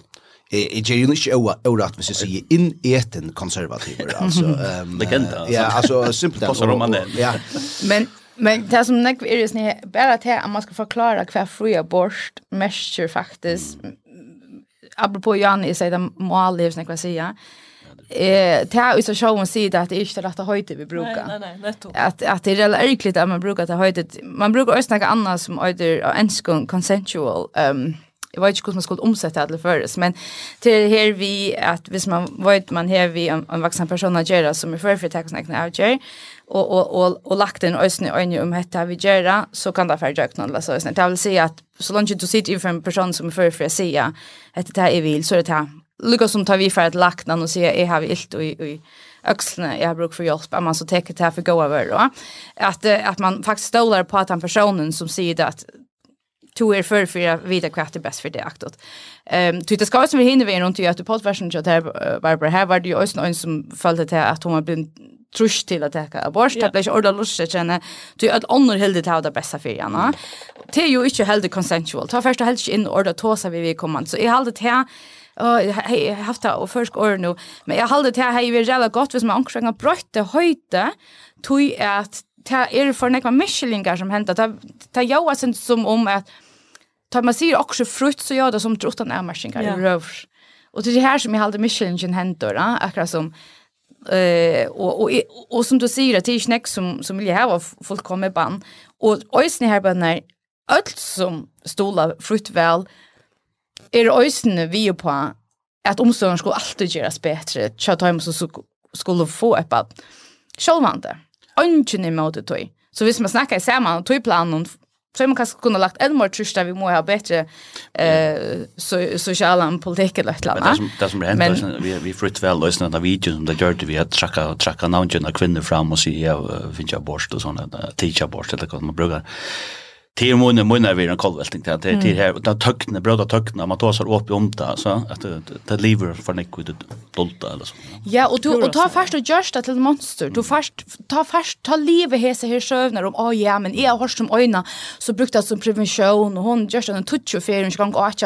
[SPEAKER 2] Jeg gjør jo ikke overratt hvis jeg sier inneten konservativer, altså. Um,
[SPEAKER 4] Legenda, altså.
[SPEAKER 2] Ja, altså, simpelt.
[SPEAKER 4] Passer romanen.
[SPEAKER 2] Ja.
[SPEAKER 3] Men, men det som nekv er just nye, bare til at man skal forklare hva fri abort mesjer faktisk, apropå Jan, jeg sier det målig, hvis jeg vil sige, eh ta i så showen ser att det är inte rätta höjden vi brukar.
[SPEAKER 5] Nej nej nej,
[SPEAKER 3] Att att det är rätt ärligt att man brukar ta höjden. Man brukar också snacka annat som heter enskon consensual ehm jag vet inte hur man skulle omsätta det förres men till här vi att hvis man vet man här vi en, en vuxen person att göra som är för för teknikerna att göra och och och och lagt en ösne ögon om detta vi göra så kan det för jag knalla så ösne det vill säga att så långt du sitter inför en person som är för för att säga att det här är vill så det här. Lukka som tar vi för att lakna och säga jag har ilt och i öxlarna jag har bruk för hjälp. Att man så täcker det här för gå över då. Att att man faktiskt stolar på att han personen som säger att to er för för att vita kvart är bäst för det aktot. Ehm um, det ska som vi hinner vi runt i att poddversion så där Barbara här var det ju också någon som följde till att hon har blivit trusch till att täcka abort. Det blir ordet lust att känna till att andra heldet har det bästa för gärna. Det är ju inte helt consensual. Ta först helst in ordet tåsa vi vi kommer. Så i det här Oh, hei, haft det og først år nå. Men jeg halde til at hei, vi er rella godt hvis man anker en brøyte høyte, tog at det er for nekva miskillingar som hentar. Det er jo sin som om at tar man sig också frukt så gör det som trottan ärmarsingar
[SPEAKER 5] yeah.
[SPEAKER 3] i röv. Och det är det här som jag hade Michelin hentor, Ja? Akkurat som eh och och och som du säger att det är snack som som vill jag ha fullkomna ban och ösnen här på när allt som stola fruktväl är er ösn vi på att omsorgen skulle alltid göras bättre. så tar hem så skulle få ett bad. Självande ønsken imot det tog. Så hvis man snakker sammen om togplanen, så man kanskje kunne lagt en mer trus vi må ha bedre eh, so, sosiale politikk eller et
[SPEAKER 4] eller annet.
[SPEAKER 3] Det
[SPEAKER 4] som, det som
[SPEAKER 3] er
[SPEAKER 4] hendt, vi, vi flytt vel løsene av videoen som det gjør det, vi har trakka, trakka navngjønne kvinner fram og sier, jeg finner ikke abort og sånne, tidskje abort eller hva man bruker till mun mun är vi en kolvälting till till till här där töckna bröda töckna man tar så upp i omta så att det lever för nick vid dolta eller så.
[SPEAKER 3] Ja och du och ta först och görs det till monster. Du först ta först ta leve hese här sjövnar om oh ja men är har som öjna så brukt det som prevention och hon görs en touch för en gång och att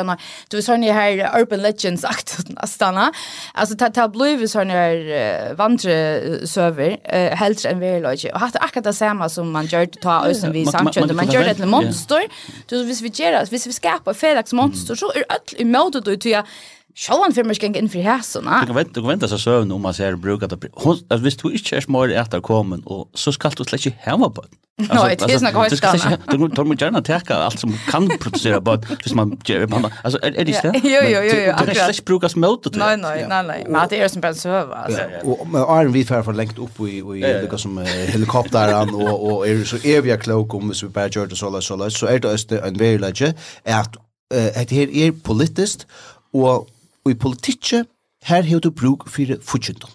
[SPEAKER 3] du så ni här urban legends akt astana. Alltså ta ta blue så ni är vantre server helt en väl och hade akkurat det samma som man gör ta ösen vi samkönade man gör det monster. Yeah. Så hvis vi gjør det, hvis vi skaper felaks monster, så er alt i måte du til Sjåan fyrir mig geng inn fyrir hæsuna.
[SPEAKER 4] Du kan vente, du kan vente seg søvn om man ser brukat av... Hon, altså, hvis du ikke er småri etter kommen, og så skal du slett ikke heva den.
[SPEAKER 3] Nå, det er snakk
[SPEAKER 4] høyskana. Du kan må gjerne teka alt som kan produsera bøtt, hvis man gjør det. Altså, er, er det sted?
[SPEAKER 3] Jo, jo, jo, jo, akkurat.
[SPEAKER 4] Du kan slett ikke brukas møte til.
[SPEAKER 3] Nei, nei, nei, nei. Men det er som bare søva, altså.
[SPEAKER 2] Og Arjen vi fyrir for lengt opp i i lukka som helikopteran, og og er så evig klok om hvis vi bare gjør det så så så er det en verilegge at det her er politiskt, og Og i politikje, her har du bruk for fortjentene.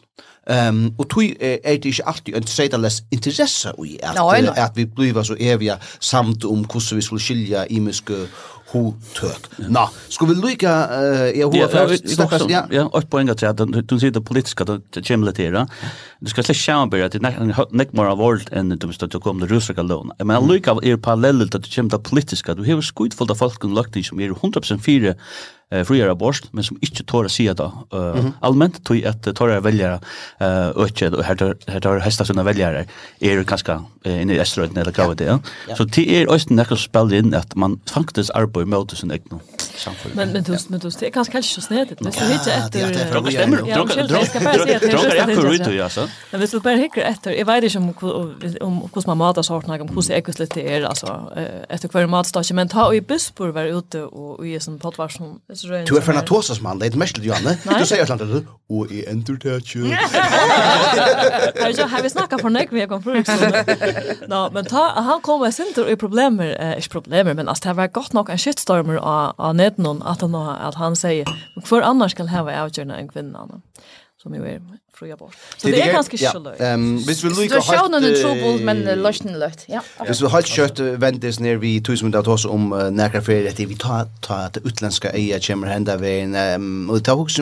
[SPEAKER 2] Ehm och tog är det inte alltid en sedeless intresse i att
[SPEAKER 3] no, no.
[SPEAKER 2] att vi blir så eviga samt om hur vi skulle skilja i myske hotök. Nå, ska vi lycka
[SPEAKER 4] eh
[SPEAKER 2] jag hur
[SPEAKER 4] ja
[SPEAKER 2] ja
[SPEAKER 4] och poäng att du du ser det politiska det här. Du ska släcka chamber att det neck more av allt än du måste ta kom det ryska lån. Men jag lycka är parallellt att det chimta politiska. Du har skjutfullt av folk och lukt som är 100% fyra eh, friare abort, men som ikke tår å si det uh, mm -hmm. allment, tog at tårer veljere uh, økje, og her tar hesta sine veljere, er kanskje uh, inne i Esterøyden eller kravet det. Ja. Så det er også nekka spel spiller inn at man faktisk arbeid mot sin egen samfunn.
[SPEAKER 5] Men, men, du men det er kanskje kanskje så snedigt, hvis du hittar etter...
[SPEAKER 4] Dronker
[SPEAKER 5] stemmer,
[SPEAKER 4] dronker
[SPEAKER 5] ekkur
[SPEAKER 4] ut,
[SPEAKER 5] ja,
[SPEAKER 4] så.
[SPEAKER 5] Men hvis du bare hikker etter, jeg vet ikke om om hvordan man matar sortene, om hvordan ekkus litt det er, altså, etter hver matstasje, men ta og i buspor var ute og i sånn potvar som samfunnsrøyne.
[SPEAKER 2] Du er for natosas atosas mann, det er mest til Johanne. Du sier et eller annet, og i entertætje.
[SPEAKER 5] Har vi snakket för nek vi kom kommet Nå, men ta, han kom med sinter i problemer, eh, inte problemer, men altså, det var gott nog en shitstormer av, av neden att han, att han säger, hver annars skal ha avgjørende en kvinna?" som ju är fria bort. Så det, är ganska schysst.
[SPEAKER 2] Ehm, hvis vi lika
[SPEAKER 3] har shown
[SPEAKER 2] en
[SPEAKER 3] trouble men uh, lösten løtt. Ja.
[SPEAKER 2] Hvis vi har kjøtt vändes ned vi tusen minuter oss om uh, nærkere ferie att vi tar ta det utländska ägare kommer henda veien, um, og det tar en och ta också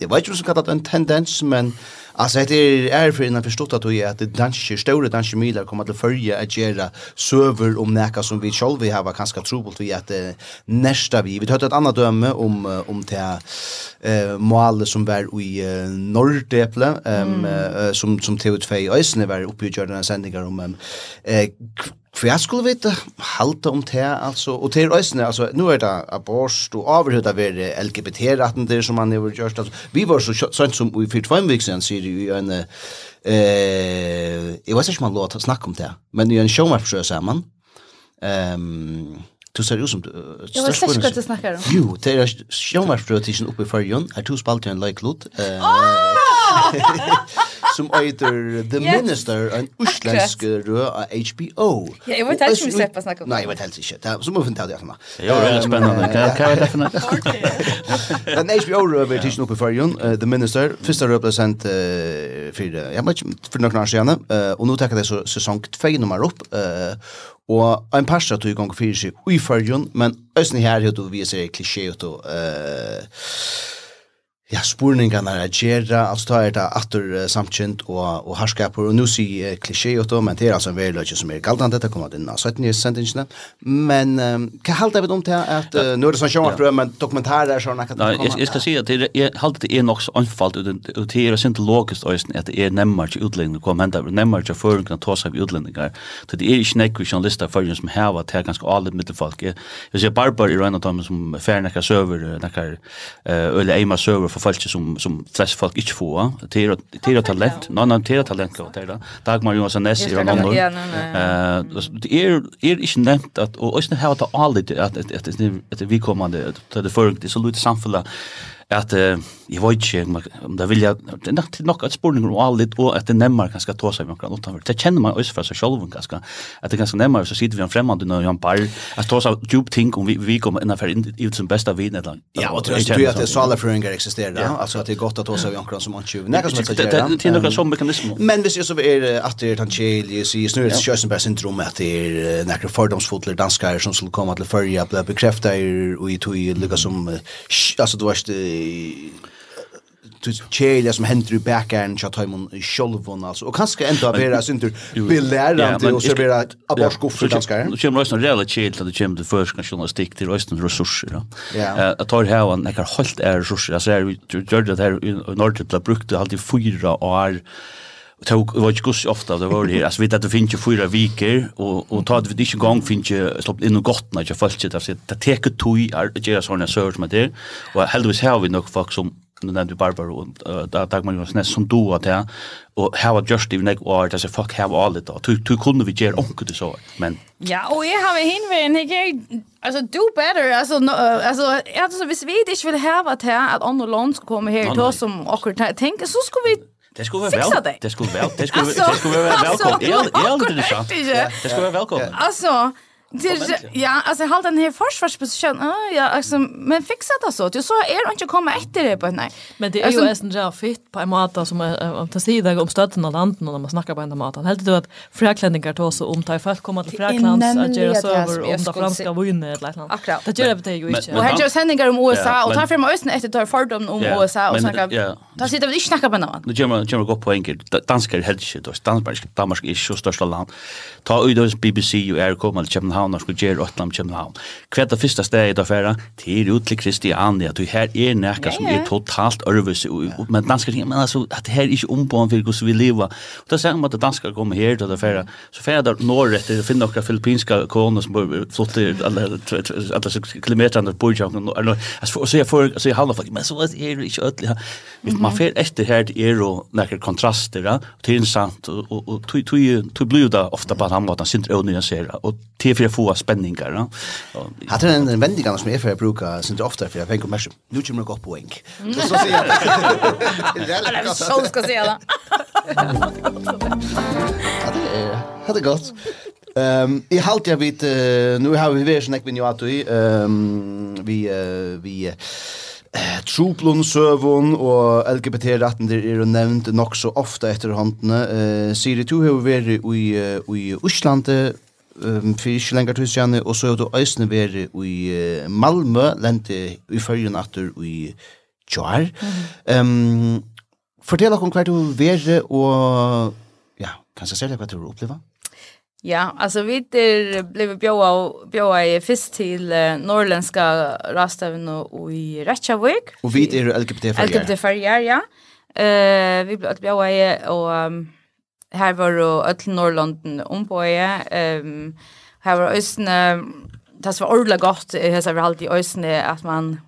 [SPEAKER 2] Jeg vet ikke om det er en tendens men Alltså det är är för innan förstått att det är att det danske stora danske miler kommer att följa att göra server om näka som vi själva vi har kanske trubbelt vi att nästa vi vi tar ett annat döme om om det eh målet som var i Nordeple ehm som som TV2 Ösne var uppe i Jordan sändningar om eh For jeg skulle vite halte om det, altså, og til øysene, altså, nå er det abort og overhøyde av er LGBT-retten der som man har gjort, altså, vi var så sånn som i fyrt fem viksen, sier vi en, eh, jeg vet ikke om man lå å snakke om det, men i en showmarpsjø sammen, um, Du ser ut som du...
[SPEAKER 3] Jeg vet ikke hva du snakker om.
[SPEAKER 2] Jo, det er sjåmarprøvetisjen oppe i fargen. Her to spalte en løyklod. Åh! som heter The
[SPEAKER 3] yes.
[SPEAKER 2] Minister, en uslensk rød av HBO.
[SPEAKER 3] Ja, jeg vet
[SPEAKER 2] helt
[SPEAKER 3] ikke om vi slipper å snakke om det.
[SPEAKER 2] Nei, jeg vet helst ikke. Så må vi finne til det etterna.
[SPEAKER 4] Jo, det er spennende. Hva er det for noe?
[SPEAKER 2] Den HBO-rød av tidsen oppe i fargen, The Minister. Første rød ble sendt for, jeg vet ikke, for noen år siden. Og nå tenker jeg sesong 2 nummer opp. Og en parsa tog i gang fyrir seg i fargen, men østen her, er her, vi ser klisjé ut og... Uh, ja, spurningarna gjerra, altså alltså er det atter uh, samtjent och, og harskapor. Och nu säger klisché åt dem, men det er altså en väldigt som är galdande, det kommer att innan 17 sendingene, Men um, kan halta vi om til at, uh, nå er det som tjån att men sånn, sådana det
[SPEAKER 4] Nej, jag, jag ska säga att det är, halta det är nog så anfallt, och det är inte logiskt att det är nemmar till utlänningar, kom hända, nemmar till föringarna tar sig av utlänningar. Så det är inte nekvis journalister förrän som häva, det är ganska alit mittelfolk. Jag ser Barbar i en av dem som färnäckar söver, näckar, eller Eima söver för folk som som flest folk inte får till till talent nej annan till talent då där Dagmar Johansson Ness
[SPEAKER 3] är någon
[SPEAKER 4] eh det är är inte nämnt att och inte har det all det att att det vi kommande till det folk det så lite samfulla at uh, jeg vet ikke om det vil jeg, det er nok, nok spørning om alle litt, og at det nemmer ganske ta seg med noen utenfor. Det kjenner man også fra seg selv ganske, at det er ganske nemmer, så sitter vi en fremmede når han bare, at ta seg djup ting om vi, vi kommer innenfor inn ut som bästa vin eller
[SPEAKER 2] Ja, og tror jeg at det er alle frøyngar eksisterer, ja, altså at det er godt at ta seg omkring som antju, nekka som
[SPEAKER 4] etter
[SPEAKER 2] gjerra.
[SPEAKER 4] Det er noen sånn mekanisme.
[SPEAKER 2] Men hvis jeg så er at det er tankjelis, i snurr, Kjøsenberg syndrom, at det er nekker fordomsfotler danskar som skulle komme til fyrja, ble bekreftet og i tog lukka som, altså du varst, tjeja som händer i bäckaren så tar man självon alltså och kanske ändå vara synter belärande och servera vara aborskoff för danskar.
[SPEAKER 4] Nu kommer rösten rejält tjejt att det kommer till förskans journalistik till rösten resurser. Ja. Jag tar här en ekar helt är resurser. Jag ser vi gör det här i norr till brukte alltid fyra år tog var ju kus ofta det var här alltså vet att det finns ju fyra veckor och och tar det inte gång finns ju stopp in och gott när jag fallt det så det tar ett tog att göra såna search med det och heldigvis har vi nog folk som nu nämnde Barbara och där tag man ju nästan som då att ja och how are just even like or does a fuck have all it då du du kunde vi göra onkel det så men
[SPEAKER 3] ja och jag har hinvänd jag alltså do better alltså no, alltså alltså hvis vi inte vill ha vart här att andra land
[SPEAKER 4] ska
[SPEAKER 3] komma
[SPEAKER 4] här
[SPEAKER 3] då som och tänker så ska vi
[SPEAKER 4] Det skulle vara väl. Det skulle väl. Det skulle det skulle vara
[SPEAKER 3] välkommet.
[SPEAKER 4] Det är det
[SPEAKER 3] sant.
[SPEAKER 4] Det skulle vara välkommet.
[SPEAKER 3] Alltså Ja, alltså halt den här försvarsposition. Ah, ja, alltså men fixa det så. Du så är det inte komma efter det på nej.
[SPEAKER 5] Men det är ju nästan så fett på en måte som är ta sig dig om stötten och landet när man snackar på en måte. Helt du att Fraklänningar tar så om ta folk kommer till fräklands att göra så
[SPEAKER 3] över
[SPEAKER 5] om det franska vinner eller något.
[SPEAKER 3] Akkurat.
[SPEAKER 5] Det gör det ju inte.
[SPEAKER 3] Och här gör sändningar om USA och tar för mig östen efter tar fördom om USA och snackar. Där sitter vi inte snacka på en gör
[SPEAKER 4] Nu kommer kommer gå på enkelt. Danskar helt shit. Danmark Danmark är så största land. Ta ut BBC och är kommer till Köpenhamn København og skulle gjøre åtlam København. Hva er det første stedet å fære? Til ut til Kristiania, at her er nekka som
[SPEAKER 3] er
[SPEAKER 4] totalt ørvus, men danskar men altså, at her er ikke ombån for hvordan vi lever. Og da sier man at danskar kommer her til å fære, så fære der norrett, det finner noen filippinska koner som flotter alle kilometerne på Borgjavn, og så er får, så er halva folk, men så er det ikke ødelig. Man fære etter her, det er jo nekker kontraster, og det er interessant, og tog blir det da ofta på en annen måte, han synder øvnøyensere, og til for få spänningar. ja. Och-
[SPEAKER 2] Hade en vändigan som är för att bruka sen det ofta för jag tänker mer nu kommer jag gå på wink. Så så säger jag. Det
[SPEAKER 3] så ska säga det.
[SPEAKER 2] Det är hade gott. Ehm i halt jag vet nu har vi väl snack med att ehm vi vi Truplun søvun og LGBT-retten der er nevnt nok så ofta etter håndene. Uh, Siri, du har vært i, i Øslandet um, for ikke lenger til Sjane, og så har du øsne veri i uh, Malmö, lente i følgen atter i Tjar. Mm. Um, fortell om hver du veri, og ja, kan jeg se deg hva du oppleva?
[SPEAKER 3] Ja, alltså vi der blev bjöa bjöa i fisk till uh, norrländska rastaven och i Reykjavik.
[SPEAKER 2] Og vi er
[SPEAKER 3] LGBT-ferjar. LGBT-ferjar, ja. Uh, vi blev bjöa i och um, Her var jo öll Norrlanden ombøye. Um, her var østene, det var ordentlig godt, jeg har alltid östen at man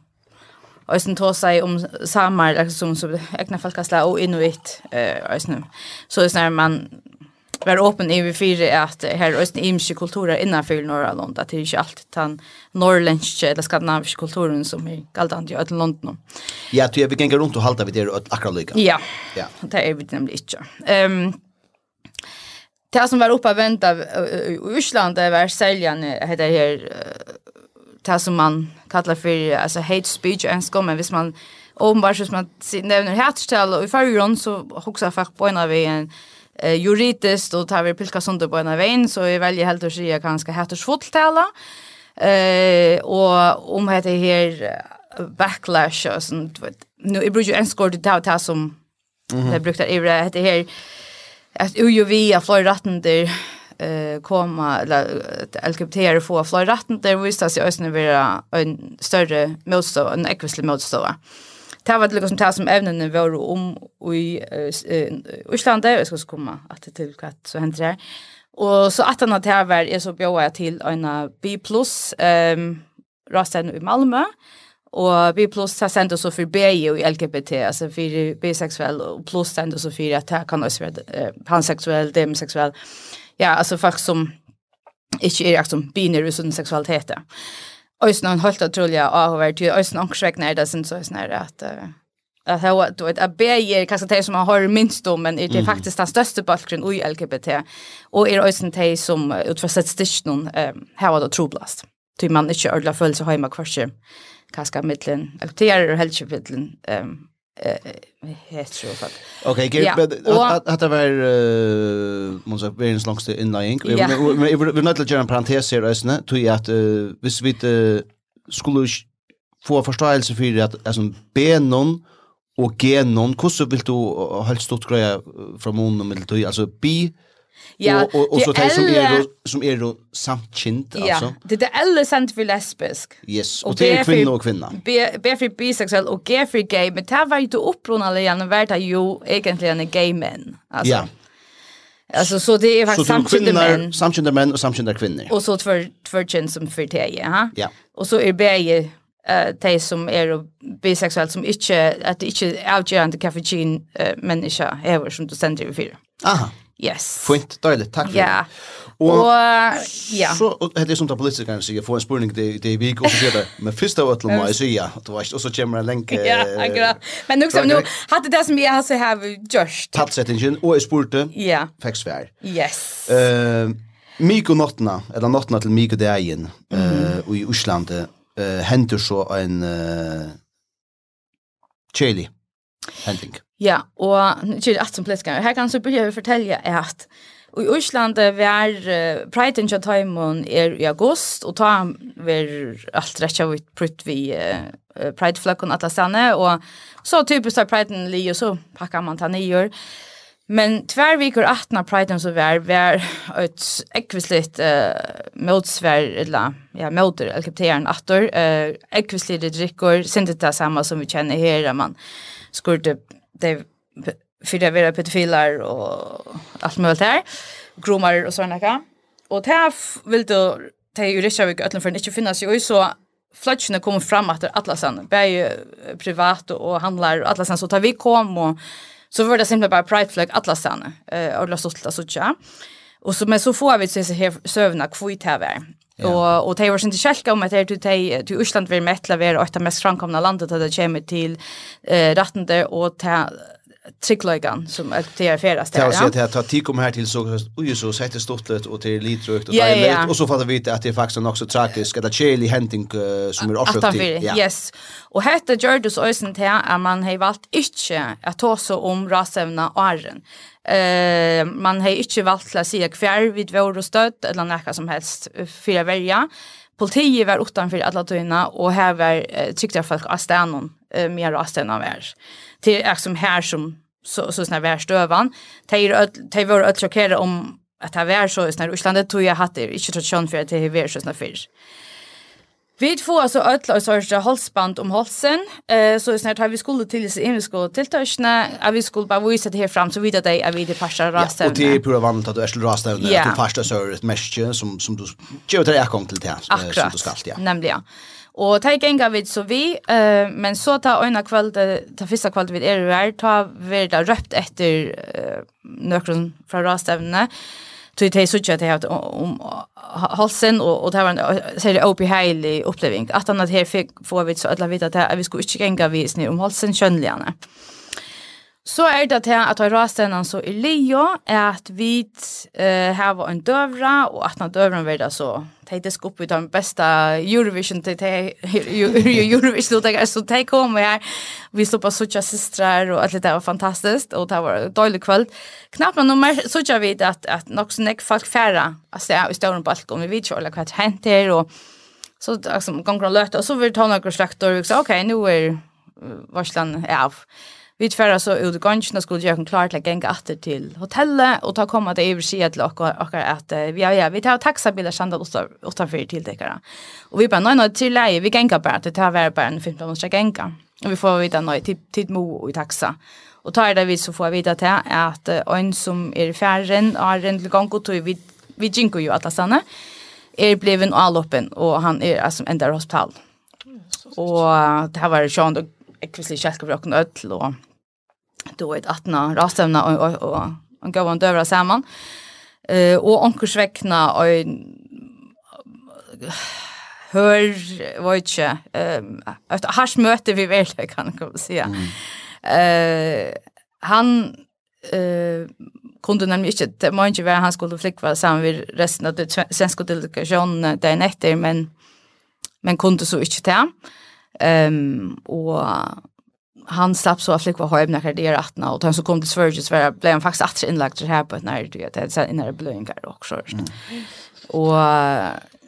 [SPEAKER 3] Östen tog seg om samer, liksom, som egna folkesla og inuit östen Så østene man var åpen i vi fyra att här östna imske kulturer innanför Norrland, att det är inte allt utan norrländska eller skandinaviska kulturen som är galdande i ödlen London.
[SPEAKER 2] Ja, du er vi ganger runt och halta vid det akkurat lika.
[SPEAKER 3] Ja,
[SPEAKER 2] ja.
[SPEAKER 3] det är vi nämligen inte. Um, det som var uppe och vänta i Ursland det var säljan heter här det som man kallar för alltså hate speech en skom men hvis man ombar så man nämner hatstall och i förgrund så huxar folk på en av en eh juridiskt och tar vi pilka sönder på en vägen så är väldigt helt att säga ganska hattersfulltala eh och om heter här backlash och sånt nu i brukar en skor det ta som det brukar i det här att ju vi har flera rättande eh komma eller LGBT få flera rättande visst sig ösnen vara en större motstå en ekvislig motstå. Det var liksom det som ämnen var om i Island jag ska komma att till katt så händer det. Och så att han att här var är så bjöd jag till en B+ ehm rasten i Malmö Och vi plus har sänt oss för BI och LGBT, alltså för bisexuell och plus sänt oss för att det kan också vara pansexuell, demisexuell. Ja, alltså folk som inte är liksom binär utan sexualitet. Ösna en helt otroligt över till ösna och skräcknar det sen så är det att att ha då ett BI är kanske det som man har minst om men det är faktiskt den största bulken i LGBT och är ösna det som utför statistik någon var då troblast. Ty man inte ordla följs hemma kvarse kaska mittlen, akterar och hälsofällen. Ehm eh heter så folk.
[SPEAKER 2] Okej, okay,
[SPEAKER 3] ja.
[SPEAKER 2] att att det var eh måste vara en långste inlying. Vi vi nåt att göra en parentes här ösne, tror jag att vis vi skulle få förståelse för att alltså benon och genon, hur så vill du helst stort greja från munnen med du alltså bi
[SPEAKER 3] Ja,
[SPEAKER 2] och og så
[SPEAKER 3] det
[SPEAKER 2] som är som är då samtkind
[SPEAKER 3] alltså.
[SPEAKER 2] Ja,
[SPEAKER 3] det är alle sendt for lesbisk.
[SPEAKER 2] Yes, och det är
[SPEAKER 3] kvinna
[SPEAKER 2] och kvinna.
[SPEAKER 3] B för bisexuell och G för gay, men det var ju inte upprunna igen det ju egentligen en gay men. Alltså.
[SPEAKER 2] Ja.
[SPEAKER 3] Alltså så det är faktiskt
[SPEAKER 2] samkönade
[SPEAKER 3] män.
[SPEAKER 2] Samkönade menn och samkönade kvinnor.
[SPEAKER 3] Och så två två kön som för det, ja.
[SPEAKER 2] Ja.
[SPEAKER 3] Och så är bäge eh de som är bisexuell som inte att det inte är avgörande uh, människa är som du sänder för.
[SPEAKER 2] Aha.
[SPEAKER 3] Yes.
[SPEAKER 2] Fint, deilig, takk for
[SPEAKER 3] yeah.
[SPEAKER 2] Og,
[SPEAKER 3] og ja.
[SPEAKER 2] så, og det er som da politikerne sier, få en spurning til i vik, og så sier det, men først av ætlom må jeg sige, du vet, og så kommer en lenke.
[SPEAKER 3] Ja, akkurat. Men nok som nå, hadde det som jeg har har gjørst. Tatt
[SPEAKER 2] settingen, og jeg spurte,
[SPEAKER 3] ja.
[SPEAKER 2] fikk svær.
[SPEAKER 3] Yes.
[SPEAKER 2] Uh, Miko Nottna, eller Nottna til Miko Deien, uh,
[SPEAKER 3] og
[SPEAKER 2] i Osland, uh, henter så en uh, kjeli. hending.
[SPEAKER 3] Ja, og det er alt som politiske. Her kan så börja vi fortelle at i Osland var uh, Pride in Tjøtheimen er i august, og ta var alt rett av ut prutt vi uh, Pride-fløkken alle stedene, og så typisk av Pride-en li, og så pakker man ta nyer. Men tvær viker 18 av Pride-en så var, var et ekvislitt uh, motsvær, eller ja, motor, LGBT-en 18, uh, ekvislitt drikker, sintet det samme som vi kjenner her, man skurte det för det vara pedofiler och allt möjligt här. Gromar och såna där. Och det vill du ta ju ryska vi för inte finnas ju så flatchen kommer fram att alla sen bäj privat och handlar och alla sen så tar vi kom och så var det simpelt bara pride flag alla sen eh och låtsas så tjå. Och så men så får vi se så här sövna kvitt här. Yeah. Och och det var inte själva om att det till till Island var mättla var åtta mest framkomna landet att det kommer till eh rattande och ta tryggløygan som det är
[SPEAKER 2] Det
[SPEAKER 3] där. Ja,
[SPEAKER 2] så att jag tar tid kom här till så oj så sätter stortlet och till litrökt och dejligt och så fattar vi att det är faktiskt något så tragiskt att hending uh, som är
[SPEAKER 3] orsak
[SPEAKER 2] till.
[SPEAKER 3] Ja. Yes. Og hette Jordus Øysen til at man har valgt ikke att ta så om rasevna och arren. Eh man har ikke valgt til å si hver vid vår og støtt eller noe som helst for å velge. Politiet var utanfor alle tyna og her var uh, tryckta folk av stänon mer rast än han var. Det som här som så så såna värstövan. Tejer tejer var att chockera om att det var så såna Ryssland tog jag hade inte tradition för att det var så såna fisk. Vi får alltså öll och sådär halsband om halsen. Eh, så snart har vi skulle till sig in vi skulle till törsna. Att vi skulle bara visa det här fram så vidare dig av vi det
[SPEAKER 2] första
[SPEAKER 3] rasten.
[SPEAKER 2] Och det är pura vanligt att du är till
[SPEAKER 3] rasten
[SPEAKER 2] att du första så är ett som, som du gör till det här till det. Akkurat, som du skall, ja.
[SPEAKER 3] nämligen. Og ta genga vid så vi, uh, men så ta øyna kvöld, ta fyrsta kvöld vid er vær, ta verda røpt etter uh, nøkron fra rastevnene, tog det suttje at jeg hatt om halsen, og, og det var en særlig oppheilig oppleving. At han her fikk få vi så ødla vita at vi skulle ikke genga vi snir om halsen kjønnligane. Mm. Så er det til at rastenan så i Leo er at vi uh, har en døvra, og at den døvren vil da så teknisk upp ut den bästa Eurovision till Eurovision då jag så take home her, vi stod på såcha systrar och alt det var fantastiskt och det var dålig kväll knappt men nummer såcha vi att att också näck folk färra alltså jag i stora balkon vi vet ikke alla det hänt här och så liksom gånger löt och så vill ta några slaktor vi sa okej nu är varslan är av. Vi tvärar så ut ganska skulle jag klart å genge atter till hotellet och ta komma till över sig till och och att vi ja vi tar taxabilar sända oss utanför Og Och vi bare, nei, nei, till leie, vi gänga bare, att det tar være bare en 15 på måste gänga. Och vi får vita nej tid, tid mo i taxa. Och tar det vi så får vi vita till att en som är færren, är en gång och tog vi vi ginkar ju alle stanna. Är blevet en alloppen och han är alltså ändar hospital. Och det här var sånn, sånt ekvislig kjelker for åkken ødel, og då er det 18 rastøvna og, och og, og gav han døvra Eh Uh, og onkursvekna og hør, var ikke, um, et hars møte vi vel, kan jeg si. Mm. Uh, han uh, kunde nämligen inte, det må inte var han skulle flickva sammen med resten av svenska delegationen dagen etter, men, men kunde så ikke til. Ehm och han slapp så att flickva hem när det är attna och han så kom till Sverige så blev han faktiskt att inlagt så här på när du det är innan det blöingar också. Mm. Och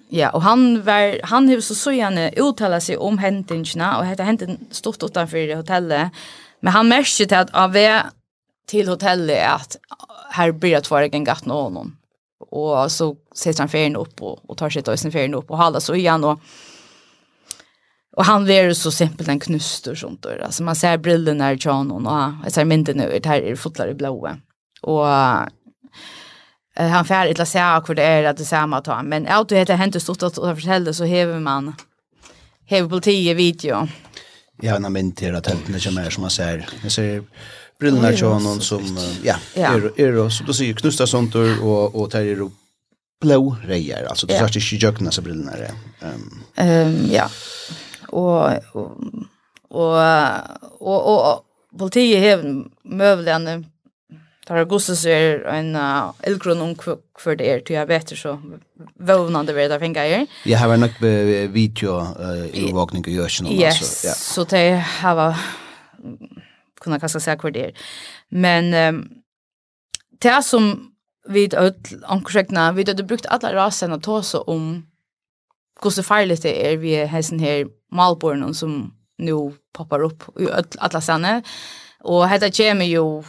[SPEAKER 3] ja, och han var han hur så så gärna uttala sig om händelserna och hette händelsen stort utanför hotellet. Men han märkte till att av till hotellet att här blir det vara en gatt någon. Och så sätter han färgen upp och, och tar sig till sin färgen upp och håller så igen och Och han var så simpelt en knust och sånt där. Alltså man ser brillen där John och jag ser inte nu det här är fotlar i blåa. Och eh, han fär inte se hur det är att det samma ta men allt det heter hänt stort att fortälla så häver man häver politiet 10 video.
[SPEAKER 2] Ja, har nämnt till att hänt det som som man ser. Jeg ser brillorna till honom som ja, er är så då ser knusta sånt og, och där är blå rejer
[SPEAKER 3] alltså
[SPEAKER 2] det ikke inte jöknas brillorna. Ehm um,
[SPEAKER 3] ja och och och och politiet har mövlande tar augusti så är en elkron om för det är till jag vet så vånande vid där fänga er.
[SPEAKER 2] Jag har nog video i vakning och görs
[SPEAKER 3] någon
[SPEAKER 2] alltså. Ja.
[SPEAKER 3] Så det har kunna kanske säga kvar det. Men det som vid öll ankorsegna, vi hade brukt alla rasen att ta så om hvordan farligt det er vi hessen her malborn som nu poppar upp i alla sene. Og hetta kommer jo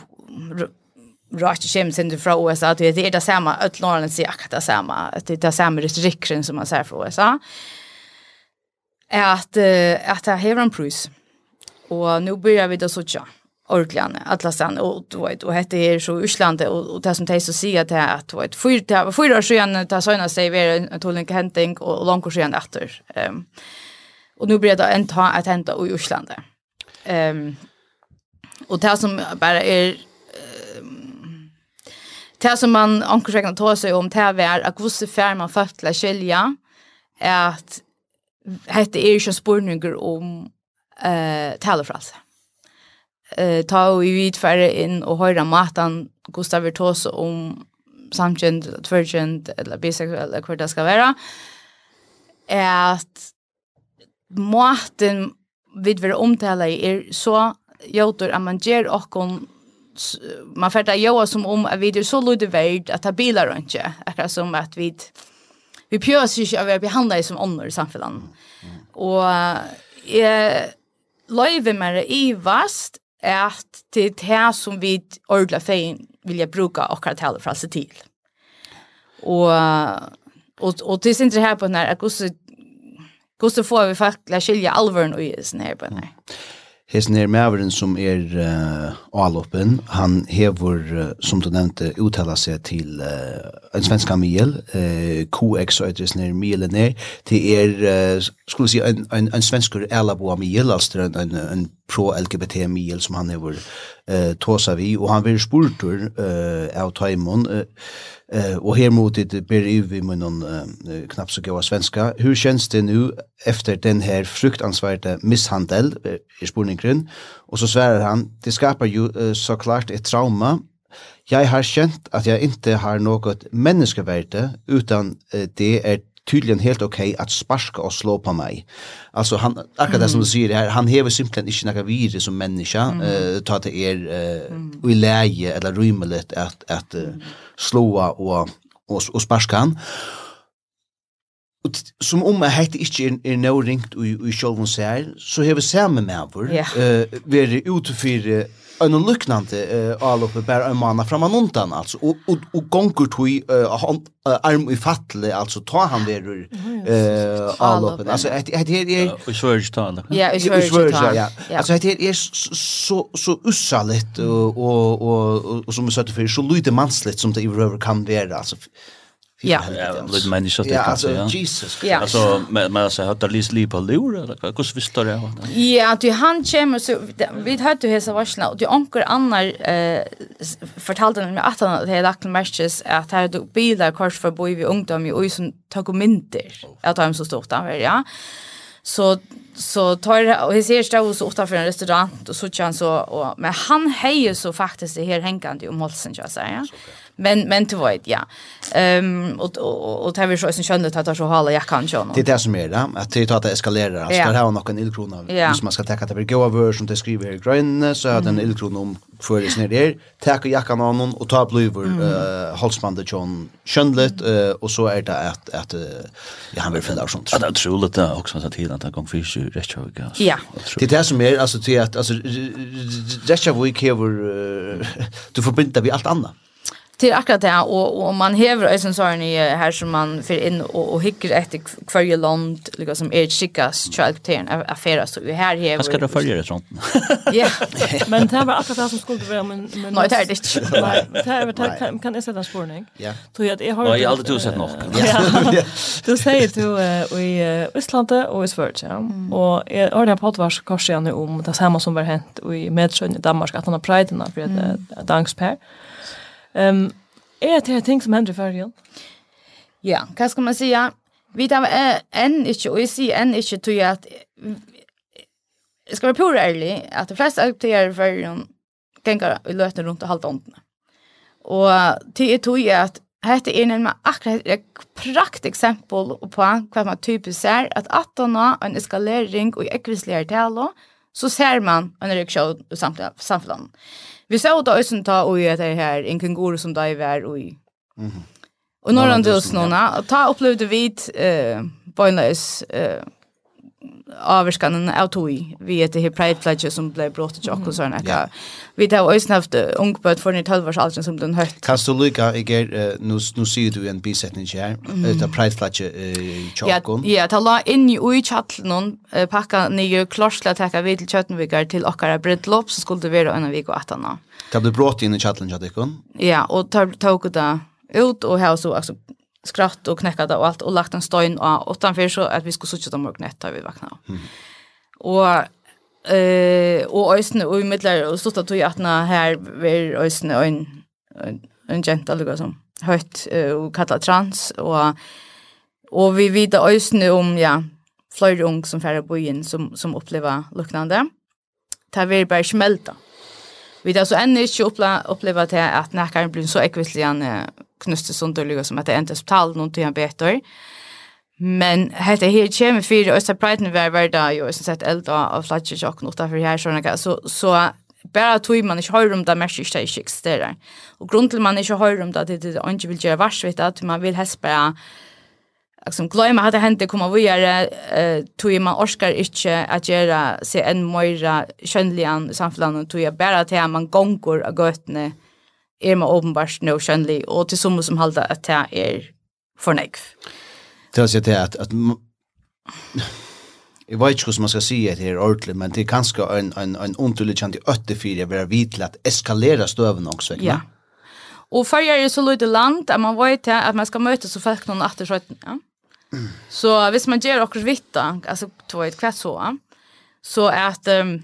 [SPEAKER 3] rakt kommer sen fra USA at det er det samme at Norrland sier akkurat det samme at det er det samme restriksjon som man ser fra USA at at det hever en prus og nå börjar vi det sånn Orkland alla sen och du vet och hette är så Island och och det som täs så säga att att du vet för det för år sedan ta såna sig vara en tolning händing och långt sedan efter. Ehm och nu blir det en ta att hända i Island. Ehm och det som bara är det som man ankorsvägen tar sig om det är att hur fär man fattla skilja är att hette är ju spårningar om eh talafrasa eh ta og vi utfære inn og høyra matan Gustav Virtuos om samkjent, tverkjent eller biseksuell eller hva det skal være er at maten vid vera omtala i er så jotor at man ger okkon man färda joa som om att vi är så lite värd att ta bilar och inte. Akkurat som att vi vi pjörs ju av att behandla som ånder i samfällan. Mm. Och jag löjver mig i vast at det er det som vi ordla fein vil jeg bruke akkurat tala fra seg til. Og, og, og det er ikke her på den her, at hvordan får vi faktisk skilje alvoren og i sånn her på den her. Mm.
[SPEAKER 2] Hesen er maveren som er uh, avloppen, han hever, uh, som du nevnte, uttala seg til uh, en svenska mil, uh, KX og etter sånne milen er, til er, uh, skulle si, en, en, en svensker elaboa mil, altså en, en, en pro-LGBT mil som han hever uh, tåsa vi, og han vil spurtur uh, av Taimon, uh, Eh och här mot det ber i vi med noen uh, knapt så goda svenska. Hur känns det nu efter den här fruktansvärda misshandel i Spurningen? Och så svär han, det skapar ju såklart ett trauma. Jag har känt att jag inte har något människovärde utan det är tydligen helt okej okay att sparka och slå på mig. Alltså han akkurat det som du säger här, han häver simpelthen inte några virus som människa mm. ta till er uh, mm. i läge eller rymligt att att uh, slåa och och, och sparka han. Och som om jag hette inte är, är nå ringt och i själva så så har vi samma med vår.
[SPEAKER 3] Yeah.
[SPEAKER 2] eh, vi är utifrån en luknande all alloppe bara en manna framan undan alltså och och och gångur tui eh arm i fattle alltså ta han verur eh alloppen alltså det det är
[SPEAKER 4] och svärj ta
[SPEAKER 3] Ja,
[SPEAKER 2] och
[SPEAKER 3] svärj
[SPEAKER 2] ja. Alltså det är så så ussaligt och och och som sätter för så lite mansligt som det överhuvudtaget kan vara alltså
[SPEAKER 3] Ja,
[SPEAKER 4] lite men
[SPEAKER 2] Ja,
[SPEAKER 4] det
[SPEAKER 2] alltså Jesus.
[SPEAKER 4] Alltså men men så hade Lis Lee på lur eller hur visste det.
[SPEAKER 3] Ja, att du han kommer så vi hade ju hesa varsna och du onkel annar eh fortalde mig att han hade lagt matches att här då bilar kors för boy vi ungdom i och som tog och mynter. Att han så stort där, ja. Så så tar och jag ser stå så ofta för en restaurant och så känns så och men han hejer så faktiskt det här hängande om halsen jag säger. Ja. Men men du vet ja. Ehm um, och och och det är så så kände att det så hålla jag kan ju
[SPEAKER 2] Det är det som är det. Att det tar att eskalera. Alltså yeah. där har någon illkrona
[SPEAKER 3] yeah.
[SPEAKER 2] som man ska ta att det går vör som det skriver här grönne så att en illkrona om föres ner där. Ta jackan av någon och ta blöver eh uh, halsbandet John skönligt uh, och så är det att att uh, ja han vill finna av sånt.
[SPEAKER 4] Ja, det är otroligt det också så tid att han för sig rätt jag gas.
[SPEAKER 3] Ja.
[SPEAKER 2] Det är det som är alltså till att alltså rätt jag vill du förbinder vi allt annat
[SPEAKER 3] till akkurat det och och man häver ösen så här här som man för in och och hickar efter kvarje land liksom som är chickas child ten affärer så vi här häver.
[SPEAKER 4] Vad ska du följa det sånt?
[SPEAKER 3] Ja.
[SPEAKER 5] Men det var akkurat det som skulle vara men men
[SPEAKER 3] Nej, det är det.
[SPEAKER 5] Nej, det är kan kan det sätta spårning.
[SPEAKER 2] Ja.
[SPEAKER 5] Tror jag att jag har
[SPEAKER 4] Nej, aldrig sett nog.
[SPEAKER 5] Ja. Du säger du i Island och i Sverige. Och jag har den vars korsen om det samma som var hänt i Medsjön i Danmark att han har pridearna för ett dansper. Mm Ehm är det här ting som händer i fergen?
[SPEAKER 3] Ja, vad ska man säga? Vi tar en inte och jeg sier en inte tror att jag ska vara være ärlig att de flesta aktörer för fergen ganger i løten runt och halta åndene. Och til är tror jag att Hetta er en akkurat et prakt eksempel på hva man typisk ser, at at det en eskalering og ekvisligere tale, så ser man en reaksjon i samfunnet. Vi så då ösen ta och det här en kenguru som där är och Mhm. Och några andra snona ta upplevde vi eh bönlös eh avskanen av tog vi heter här pride pledge som blev brått till och såna där. Vi har ju haft ung bud för ni 12 års som den högt.
[SPEAKER 2] Kan du lycka i nu nu ser du en bisättning här. Det pride pledge i Chokon.
[SPEAKER 3] Ja, ta la in i oj chatten packa nya klorsla täcka vid till Chattenvigar till och bröllop så skulle det vara en vecka att han.
[SPEAKER 2] Det blev brått in i chatten jag tycker.
[SPEAKER 3] Ja, och tog det ut och här så alltså skratt och det och allt och lagt en stein och utanför så att vi skulle sitta dem och knätta vi vakna. Mm. Och eh och ösnen och i mittlar och stod att jag här var ösnen en en, en gent eller som högt och kallat trans och och vi vid ösnen om ja flera ung som färre bojen som som upplever liknande. Det här bara smälta. Vi har så ännu inte uppleva, uppleva till att näkaren blir så ekvisligen knuste sånt och som att det inte är tal någon till en bättre. Men hetta här kommer fyra oss at var var da och sin sett eld av flatje jokk nota for her såna så så bara tog man inte hör om det mest inte existerar. Och Og till man inte hör om det, det er ikke vil gjøre varsvitt, att man vill helst bara liksom, glömma att det hände kommer vi gjøre, tog man orskar inte att göra se en mer kjønnelig samfunn, tog jag bara till man gångor av gøtene, er man åpenbart nå kjønnelig, og til sommer som halda at det er for negv.
[SPEAKER 2] Det er å si til at, at Jeg vet ikke hvordan man skal si det her ordentlig, men det er kanskje en, en, en underlig kjent i 84 jeg vil ha vidt til at eskalere støven også.
[SPEAKER 3] Ja. Og før er så lite land, at man vet til at man skal møte så folk noen etter skjøtten. Ja? Så hvis man gjør akkurat vitt da, altså to et kvett så, så at um,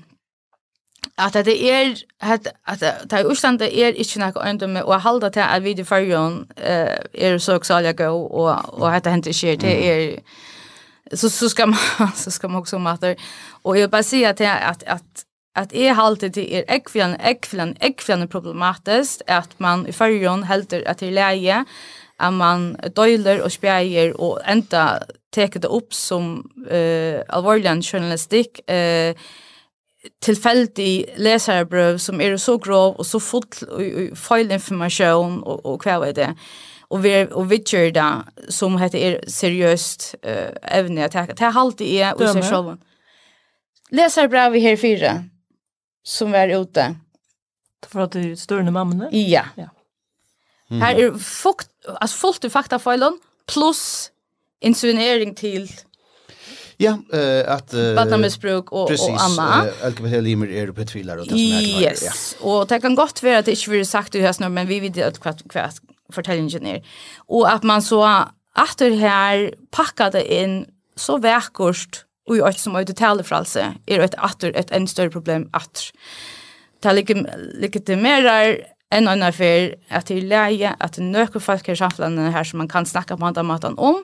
[SPEAKER 3] at det er at at det er Island det er ikke noe med og halda til at vi i førjon eh er så exalja go og og hetta hendir skjer det er så så skal man så skal man också matter och jag bare säger att att att at är haltet til är ekvian ekvian ekvian problematiskt att man i förjon helter att det läge att man døyler och spjeier och ända teker det upp som eh uh, alvorlig journalistikk eh uh, tilfeldig leserbrøv som är så grov och så fullt feil information och och kvar är det. Och vi och Witcher där som heter är seriöst eh evne att ta ta halt i är och så själva. Läsarbrev här fyra som er ute.
[SPEAKER 5] För att du større mamma.
[SPEAKER 3] Ja. Ja. Mm. Här är fukt alltså fullt fakta plus insinuering till
[SPEAKER 2] Ja, uh, att
[SPEAKER 3] uh, barnmissbruk och precis, och Anna.
[SPEAKER 2] Precis. Uh, LGBT limer är på tvillar och
[SPEAKER 3] det som är. Yes. Ja. Och det kan gott vara att det inte vill sagt det höst nu, men vi vet att kvart kvart fortällingen är. Och att man så att det här packade in så verkost och jag som har talar för alltså är det att ett än större problem att ta legitimerar en annan affär att det är läge att några folk i samhället här som man kan snacka på andra maten om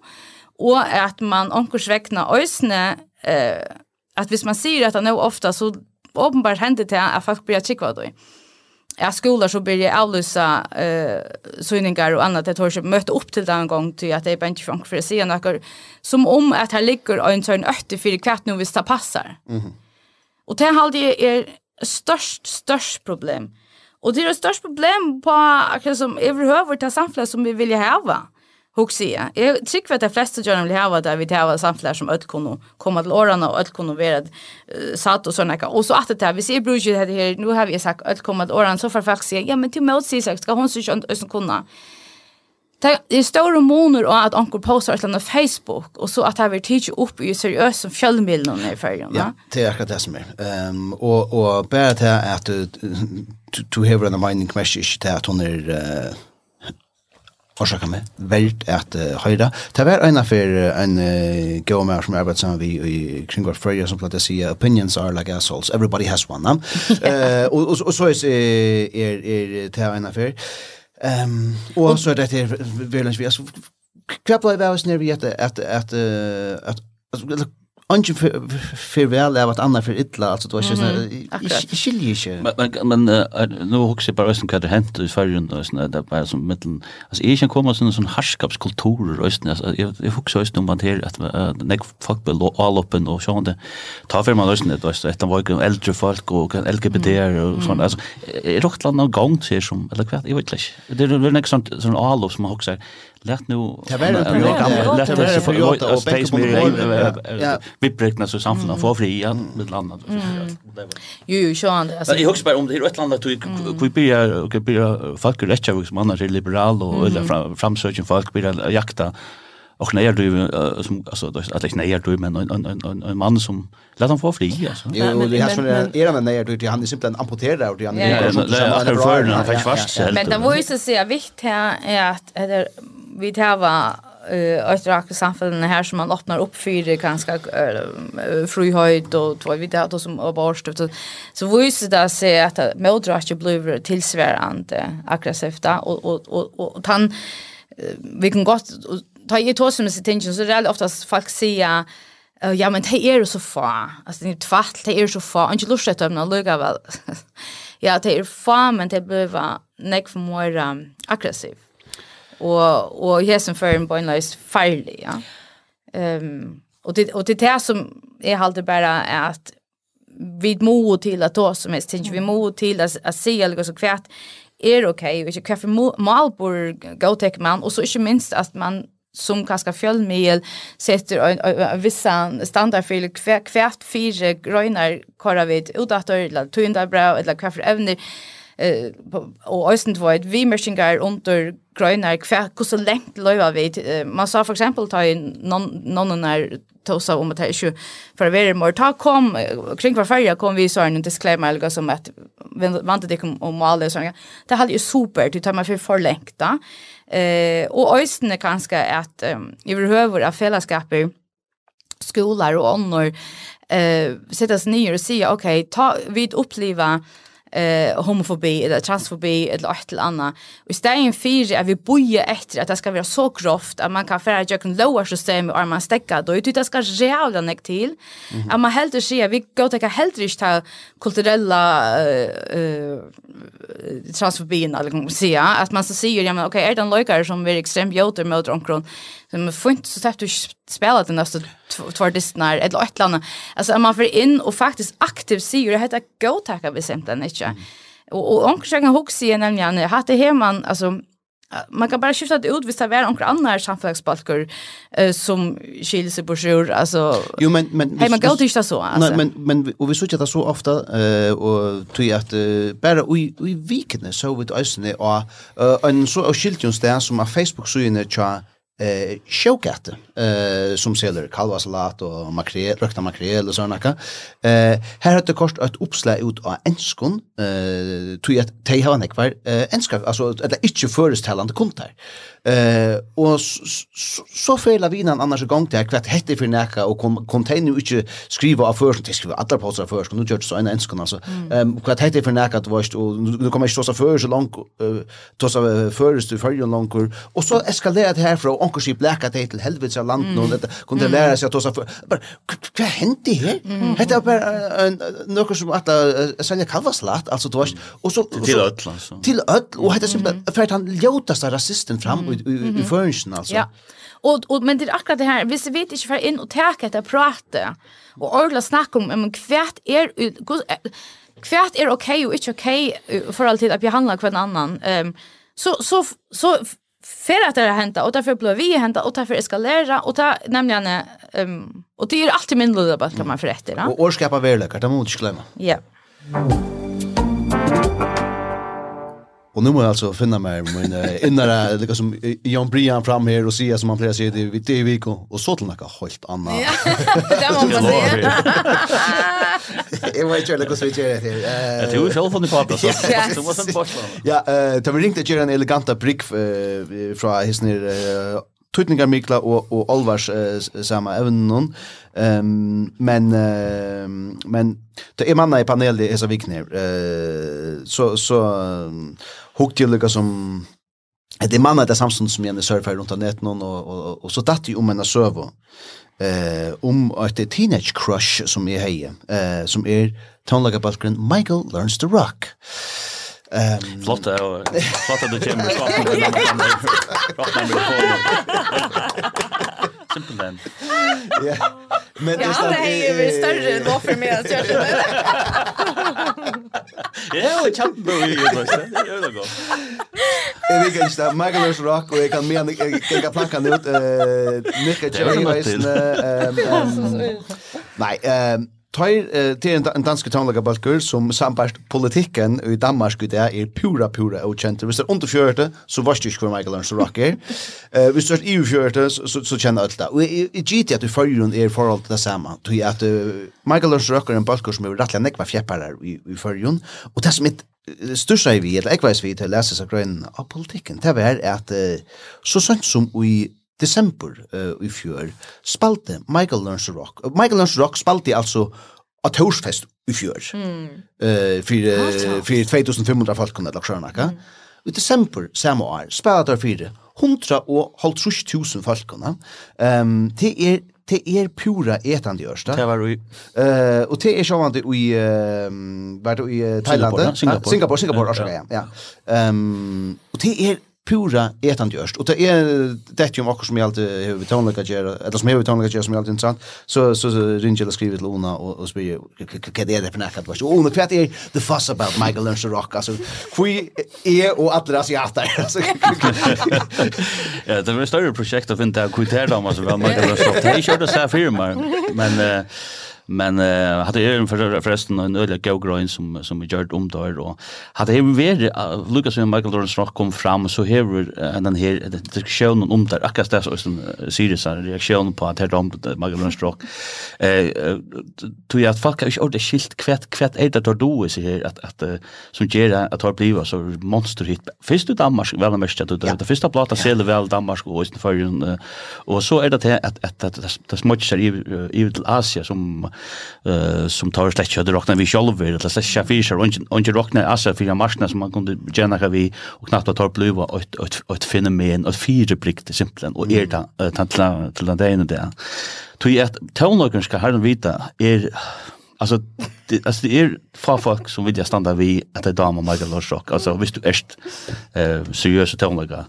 [SPEAKER 3] och att man onkurs väckna ösne eh att hvis man ser att det nog ofta så uppenbart händer det att folk blir chicka då. Ja, skolor så blir jag avlysa eh synningar och annat det har ju mött upp till den gång till att det är bänk från för att se några som om att här ligger en sån ötte för kvart nu visst det passar. Mhm. Mm och det har det är störst störst problem. Och det är det störst problem på akkurat som överhuvud ta samfället som vi vill ha. Mm Hugsa jag. Jag tycker att de flesta gör vill ha där vi tar har samflär som öll kunde komma till årarna och öll kunde vara satt och såna och så att det här vi ser brukar det här nu har vi sagt öll komma till årarna så får folk säga ja men till mig säger sagt ska hon så inte kunna. Det är stora månader och att onkel postar ett på Facebook och så att det här vill tidigt upp i seriöst som fjällmiljon i färgen.
[SPEAKER 2] Ja, det är akkurat det som är. Um, och, och bara det här att du, du, du har en mening kanske inte att hon är orsaka meg, veld at uh, høyra. Det var en av en uh, gå med som arbeid sammen vi i Kringvar Frøya som platt å si opinions are like assholes, everybody has one. Uh, og, og, og så er, er, er det en affær. Um, og så er det til Verlandsvi, altså, hva blei vi av oss nere vi at, at, at, at, at, at Anki för väl av vad annat för illa alltså det var ju så skiljer sig.
[SPEAKER 4] Men men men nu huxar bara östen kan det hänt i Färjön och såna där bara som mitten alltså är kan komma sån sån harskapskultur och östen alltså jag huxar östen om man här att nek fuck below all open och så där. Ta för man östen det var det var äldre folk och LGBT och sånt alltså är rockland någon gång ser som eller kvart jag vet inte. Det är väl nästan sån all som huxar lätt nu
[SPEAKER 2] det var
[SPEAKER 4] lätt att och space med vi bräckna så samfundet för fri igen med landet
[SPEAKER 3] Jo jo så han
[SPEAKER 4] alltså jag husar om det är ett land att vi blir och blir folk rätt jag som annars är liberal och eller framsöken folk blir jakta och när du som alltså att när du men en en en man som låt han få fri alltså.
[SPEAKER 2] Jo, det här som är men när du han är simpelt en amputerad och han
[SPEAKER 4] är. Nej, han är för han fast.
[SPEAKER 3] Men det var ju så att vikt här är att vi tar va eh att raka samfällen här som man öppnar upp för det ganska uh, frihöjd och två vi där som aborst så så visste det se att modrasje blev tillsvärande aggressivt och och och och han vi kan gott ta i tåsen med attention så det är oftast folk säger Uh, ja, men det er så fa. Altså, det er tvatt, det er så fa. Og ikke lurt etter om det lukket vel. ja, det er fa, men det blir nekk for mer um, aggressiv och och hesen for en boinlös fairly ja. Ehm um, och det och det er som är halt bara är att vi må till att då som er tänker vi må till at at se eller så kvært är okej okay, och kvärt för Malborg go take man och så inte minst att man som kanske med sätter en vissa standard för kvärt fyra grönar kvar vid utåt eller tunda bra eller kvärt för evner eh och ösent vad vi meshingar under grönar kvär hur så längt löva vi man sa för exempel ta in någon någon när tosa om att ju för vi mer. Ta kom kring var färja kom vi så en disclaimer eller som att vant det kom om alla så det hade ju super du tar man för för längt eh och östen är kanske att i behöver av fällskaper skolor och annor eh sättas ner och säga okej okay, ta vid uppleva eh homofobi eller transfobi eller ett eller annat. Och stein för att vi bojer efter att det ska vara så grovt att man kan föra jag kan lower system och man stäcka då ut det ska jävla näck till. Att man helt ser vi går ta helt rist här kulturella eh transfobin eller kan säga att man så säger ja men okej är det en lojkare som är extremt joter mot omkron som man får inte så sett du spelar den nästa två distnar eller ett land. Alltså man får in och faktiskt aktivt ser det heter go tacka vi sent den inte. Och och onkel kan huxa igen nämligen jag hade hemman alltså man kan bara skifta det ut hvis det är några andra samhällsbalkar eh, som skiljer sig på sjur alltså
[SPEAKER 2] Jo men men
[SPEAKER 3] hej man går till så
[SPEAKER 2] alltså Nej men men och vi såg det så ofta eh och tror att uh, bara vi vi vikne så vid ösne och en så skilt där som på Facebook så inne tja eh sjókatte eh som säljer kalvasalat och makrel, rökta makrel och såna kan. Eh här har det kost ett uppslag ut av enskon eh tog att te har eh enska alltså eller inte föreställande kontar. Eh och så fel vi innan annars gång där kvart hette för näka och kom container inte skriva av först det skriva alla poster först nu gjort så en enskan alltså. Ehm kvart hette för näka att varst och nu kommer jag så för så långt då så först du för ju långt och så eskalerat här från onkel ship läka till till helvetes land nu det kunde lära sig att då så för vad hände här? Hette bara något som att sälja kalvaslat alltså då och så
[SPEAKER 4] till öll alltså.
[SPEAKER 2] Till öll och hette simpelt för att han ljotaste rasisten fram i förnsen alltså.
[SPEAKER 3] Ja. Och och men det är akkurat det här, visst vet inte för in och ta ett prata och ordla snack om om kvärt är kvärt är okej och inte okej för alltid att behandla kvar en annan. Ehm så så så för att det har hänt och därför blir vi hänt och därför eskalera och ta nämligen ehm och det är alltid mindre det bara kan man för efter.
[SPEAKER 2] Och årskapa värlekar, det måste inte glömma.
[SPEAKER 3] Ja.
[SPEAKER 2] Yeah. Och nu måste jag alltså finna mig men innare lika som Jan Brian fram här och se som han plejer sig det det vi och så till något helt annat. Ja.
[SPEAKER 3] Det måste man säga.
[SPEAKER 2] Jag vet inte hur det
[SPEAKER 4] det här. Eh Jag tror själv från det pappa
[SPEAKER 3] så
[SPEAKER 4] så måste en påstå.
[SPEAKER 2] Ja, eh det ringte ju en eleganta brick från his uh, tutningar Mikla och och Alvars uh, även evnen Ehm men men det är manna i panel det är så viktigt. Eh så så hukte jeg lika som det er mannen där samstund som gjerne surfer rundt av netten, og, og, og, og så datt jeg om en server eh om et teenage crush som är heje eh som er tonlaga Michael learns to rock. Ehm
[SPEAKER 4] flott och flott att du kommer med svart med namn. Flott med Simpelthen.
[SPEAKER 2] Ja. Men
[SPEAKER 3] det
[SPEAKER 2] står
[SPEAKER 3] det är väl större då för mig att göra det.
[SPEAKER 4] Ja, och champ då ju måste. Det är då.
[SPEAKER 2] Jag vet inte, Michael Rock och jag kan mer jag kan planka ut eh Nick
[SPEAKER 4] Jerry
[SPEAKER 2] Mason.
[SPEAKER 4] Nej,
[SPEAKER 2] ehm Tøyr, eh, det er en dansk balkur som sambart politikken i Danmark i er pura, pura ukjente. Hvis det er under fjørte, så varst du ikke hvor Michael Ernst Rock er. Eh, hvis det er i fjørte, så, så, så kjenner alt det. Og jeg gitt at du følger er forhold til det samme. Tøy at uh, Michael Ernst Rock er en balkur som er rettelig nekva fjepparar i, i følgen. Og det som er største vi, eller ekveis vi til å lese seg grønn av politikken, det er at uh, så sant som i december uh, i fjør spalte Michael Learns Rock. Michael Learns Rock spalte altså at Torsfest i fjør. Mm. Uh, för for 2500 folk kunde lagt sjönaka. Mm. I december samme år spalte för 100 og holdt 30.000 folkene. Um, det er det er pura etande gjørsta.
[SPEAKER 4] Det var i...
[SPEAKER 2] Uh, og det er sjåvande i... Uh, var det i uh, Thailand?
[SPEAKER 4] Singapore,
[SPEAKER 2] Singapore,
[SPEAKER 4] Singapore,
[SPEAKER 2] Singapore, Singapore,
[SPEAKER 4] ja.
[SPEAKER 2] ja. Um, og det pura etande gjørst. Og det er dette jo om akkur som jeg alltid har vi tånlega gjør, eller som jeg har vi tånlega gjør som jeg alltid er interessant, så, så, så ringer jeg og skriver til Ona og, og spyr hva er det for nekkat? Og Ona, hva er the fuss about Michael Learns to Rock? Altså, hva er og alle asiater?
[SPEAKER 4] Ja, det var et større prosjekt å finne hva er det om Michael Learns to Rock. Det er ikke det som er firma, men... Uh, Men uh, hade ju för förresten en öle go grind som som vi gjort om där och hade ju varit uh, Lucas och Michael Lawrence Rock kom fram så här uh, den här diskussionen om där akkurat det så en series reaktion på att här om Michael Lawrence Rock eh tror jag att folk har inte skilt kvätt kvätt är det då så här att att som ger att har blivit så monster hit. Först i Danmark väl mest att det första platta säljer väl Danmark och Östen för och så är det att att att det smutsar i i till Asien som uh, som tar slett kjøtt råkna vi sjolver, eller slett kjøtt fyrir seg, og ikke råkna assa fyrir marsna som man kunne gjerne hva vi, og knappt tar bliva og et fenomen, og et fyrebrikte simpelthen, og er det til den dagen det. Tui at tånlagen skal herren vita er Alltså det, alltså det är få folk som vill stanna vi att det är damer Michael Lorsrock. Alltså visst du är eh, seriösa tonlaga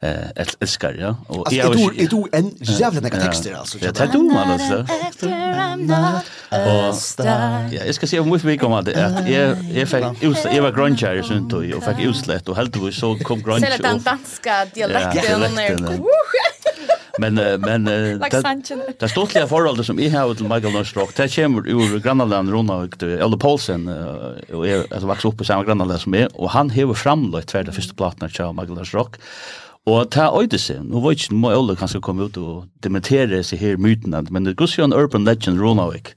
[SPEAKER 4] eh ett älskar ja. Och jag
[SPEAKER 2] alltså är du en jävla neka texter alltså
[SPEAKER 4] jag tar du? man alltså och ja. jag ska se om vi kommer att att jag jag fick ut jag var grunge här sen då jag fick utslätt och helt då så kom grunge
[SPEAKER 3] och den danska dialekten och
[SPEAKER 4] Men men det står till förhållande som i har till Michael Northrock. Det kommer ur grannlandet Rona och Ella Paulsen och är alltså vuxen upp i samma grannland som är och han har framlagt tvärda första plattan av Michael Northrock. Og ta øyde seg, nå var ikke noe Ole kanskje komme ut og dementere seg her mytene, men det går jo en urban legend Ronavik,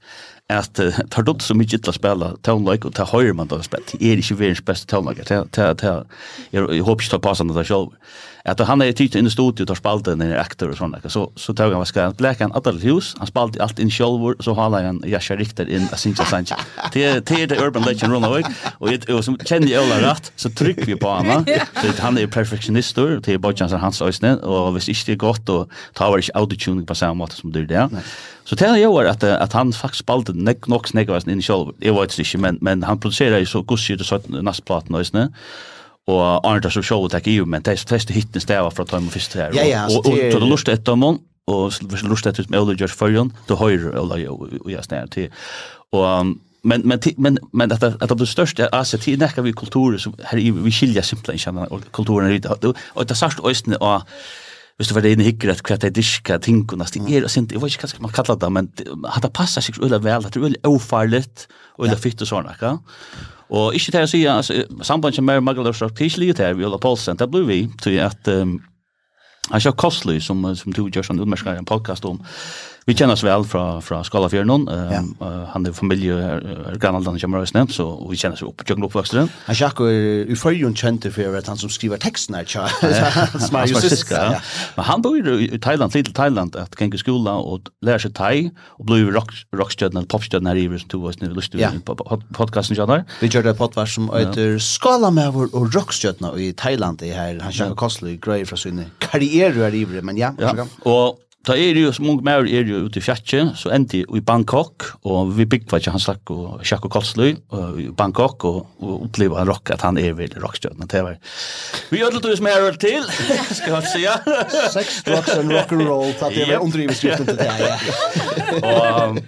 [SPEAKER 4] at uh, tar dotter så mye til å spille townlike, og ta høyre man da spille, det er ikke verdens beste townlike, jeg håper ikke ta passende det selv att han är tid inn i studion och spaltar när aktor och sånn. så så tog han vad ska han blek han annat hus han spalte allt in själv så hala han en jascha riktad in a singa sanch till till the urban legend run away och og, som kjenner jeg alla rätt så trycker vi på han. så han är perfektionister, då till Bodjans hans ösnen och hvis ikke det er godt, og tar var ikke autotuning på samme måte som det där så det gör att att han faktiskt nek, nok nog inn i själv det var inte men men han produserer ju så gusigt så nästplattan ösnen och Arne som show attack i, men det flesta hitten stäva
[SPEAKER 2] från Tom
[SPEAKER 4] och
[SPEAKER 2] första
[SPEAKER 4] här.
[SPEAKER 2] Och och
[SPEAKER 4] då lust ett om och så lust ett med Ole George Furlon då höjer Older och jag snär till. Och men men men men att att det största alltså till näka vi kulturer som här vi skiljer simpelt inte kulturen och det särskilt östen och Hvis du var inne hikker at hva det er diska tingene, det er, jeg vet ikke hva man kallar det, men det passar seg väl vel, det er øyla ofarligt, øyla fyrt og sånn, Og ikke til å si, altså, sambandet med Magalus og Tisli, det er Viola Paulsen, det blir vi til at um, han kjører kostlig, som, som du gjør sånn utmerskere en podcast om, Vi kjenner oss vel fra, fra Skala nå. Um, ja. uh, han er familie, er, er Granaldan kommer også nevnt, så vi kjenner oss opp, kjøkken oppvoksteren.
[SPEAKER 2] Han er ikke i førjen kjente for at han som skriver teksten her, tja.
[SPEAKER 4] han er. Ja. ja. Men han bor i Thailand, til Thailand, at kan ikke skola og lära seg thai, og blir rock, rockstjødene, eller popstjødene her i Iver, som tog oss når vi lyst til ja. på podcasten kjenner.
[SPEAKER 2] Vi kjørte et podcast som heter ja. vår og rockstjødene i Thailand, det her, han kjenner kostelig grøy fra sin karriere her i men ja,
[SPEAKER 4] ja. Og, Da er jo, som unge mer er jo ute i fjatsje, så endte jeg i Bangkok, og vi bygde ikke han snakk og sjakk og Kolsløy i Bangkok, og, og opplevde han rock, at han er veldig rockstjøtene. Det var vi gjør det som er til, skal jeg si.
[SPEAKER 2] Sex, drugs and rock and roll, at det var omdriveskriften til det, ja.
[SPEAKER 4] og,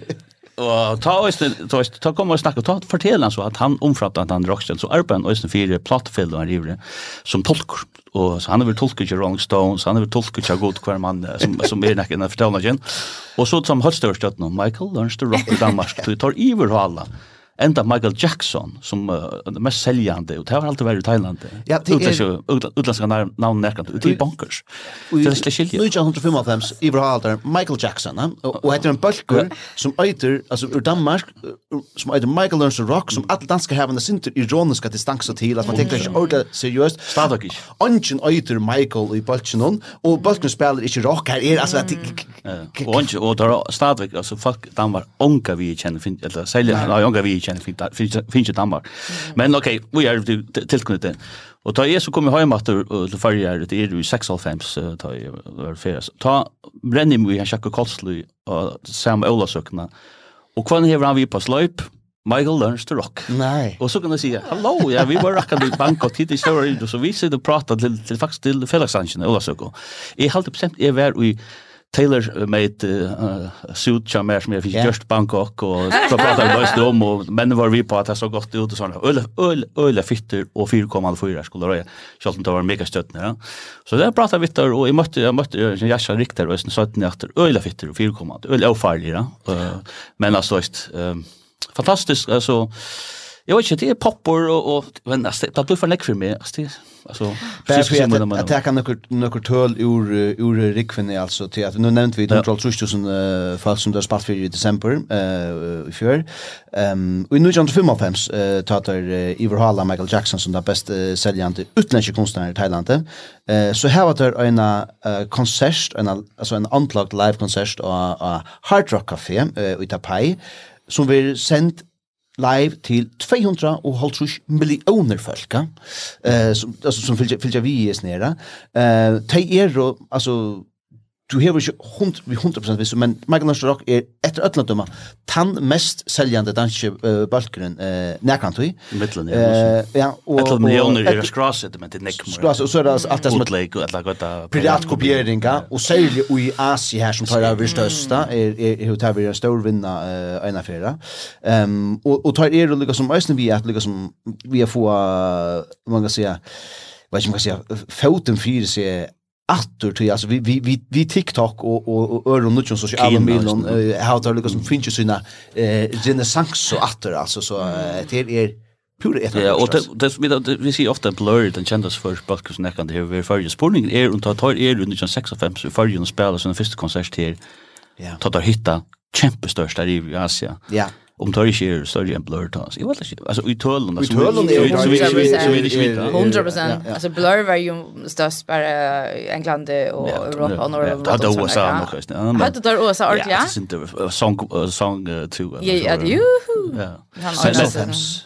[SPEAKER 4] og ta oss ta oss ta kom og snakka ta fortel han så at han omfratta at han rockstjärna så Arben och sen fyra plattfällor han river som tolkar och så han har väl tolkat ju Rolling Stones, han har väl tolkat ju god kvar man som som är näcken att förtälja igen. Och så som högstörst att Michael Learns to Rock i Danmark, du tar iver alla enda Michael Jackson som uh, mest säljande och det har alltid varit i Thailand. Ja, det är utländska namn närkant ut i bankers.
[SPEAKER 2] Det är släskilt. Nu är 155 i Brahalter Michael Jackson och heter en bulkur som äter alltså ur Danmark som äter Michael Learns to Rock som alla danska har en synter ironiska distans till att man tänker inte ordet seriöst.
[SPEAKER 4] Stadig.
[SPEAKER 2] Ungen äter Michael i bulken och bulken spelar inte rock här är alltså att
[SPEAKER 4] och och där stadig alltså fuck Danmark onka vi känner eller säljer onka vi kjenner finnes i Danmark. Men ok, vi er tilknyttet den. Og da jeg så kom jeg hjem til forrige året, det er jo i 96, da jeg var ferdig. Da brenner vi en sjakk og kolsly og Sam Ola-søkene. Og hva hever vi på sløyp? Michael learns to rock.
[SPEAKER 2] Nej.
[SPEAKER 4] Och så kan du säga, "Hallå, ja, vi var rackat i Bangkok hit i stora så vi sitter och pratar till till faktiskt till Felixanchen eller så. Jag har alltid bestämt är var i Taylor med uh, suit som är som jag fick just Bangkok och så pratade vi just om och men var vi på att det så gott ut och såna Öl öl öl fitter och 4,4 skulle det. Själv inte var mega stött ja. Så där pratade vi där och i mötte jag mötte jag Jasha Richter och sen sa att efter öl fitter och 4,8 öl farliga. Ja. Men alltså just fantastiskt alltså Jag vet inte, det är poppor och, och men alltså, det blir för näck för mig. Alltså, det, alltså,
[SPEAKER 2] Bara att attacka några töl ur, ur Rikvinn alltså till att, nu nämnt vi de 12 000 fall som det har spalt för i december uh, i fjör. Um, och i 1955 uh, tatar Iver Ivor Hala Michael Jackson som den bäst uh, säljande utländska konstnärer i Thailand. Uh, så här var det en uh, konsert, en, alltså en unplugged live konsert av, av Hard Rock Café uh, i Tapai som vi sendt live til 250 millioner folk, eh, som, altså, som fylgja, fylgja vi i snera. Eh, de er, altså, du hever ikke hund, vi 100% visst, men Magnus Rock er etter øtlandømme tann mest seljande danske uh, balkeren uh, nærkantøy.
[SPEAKER 4] Midtland, ja.
[SPEAKER 2] Uh, ja og,
[SPEAKER 4] et millioner er skraset, men det nekmur. nekk.
[SPEAKER 2] Skraset, og så er det alt det som...
[SPEAKER 4] Utleik, og et eller.
[SPEAKER 2] Piratkopieringa, og særlig i Asi her som tar av vi største, er, er, er, er, er stor vinna uh, øyne fjera. Um, og, og tar er lykka som øyne vi at lykka som vi har få, uh, man kan si, hva kan man säga, foten fyrir seg attur till alltså vi vi vi vi TikTok och och och öron och sociala medier har det liksom finns ju sina eh renaissance och attur alltså så till er pure ett
[SPEAKER 4] Ja och det vi vi ser ofta blurred den kändas för podcast när kan det här för spårningen är runt att tar är runt 1965 så förrjun spelar sin första konsert till Ja. Tar hitta kämpestörsta i Asien.
[SPEAKER 2] Ja
[SPEAKER 4] om tar ikke er større enn Blur til tans. Jeg vet ikke, altså i tølen,
[SPEAKER 2] i tølen er
[SPEAKER 3] det ikke vidt. 100%, altså Blur var jo størst bare England og Europa og Norge.
[SPEAKER 4] Det hadde USA nok.
[SPEAKER 3] Hadde det USA ordentlig, ja?
[SPEAKER 4] Ja, det song, song 2.
[SPEAKER 3] Ja, det er jo.
[SPEAKER 4] Ja,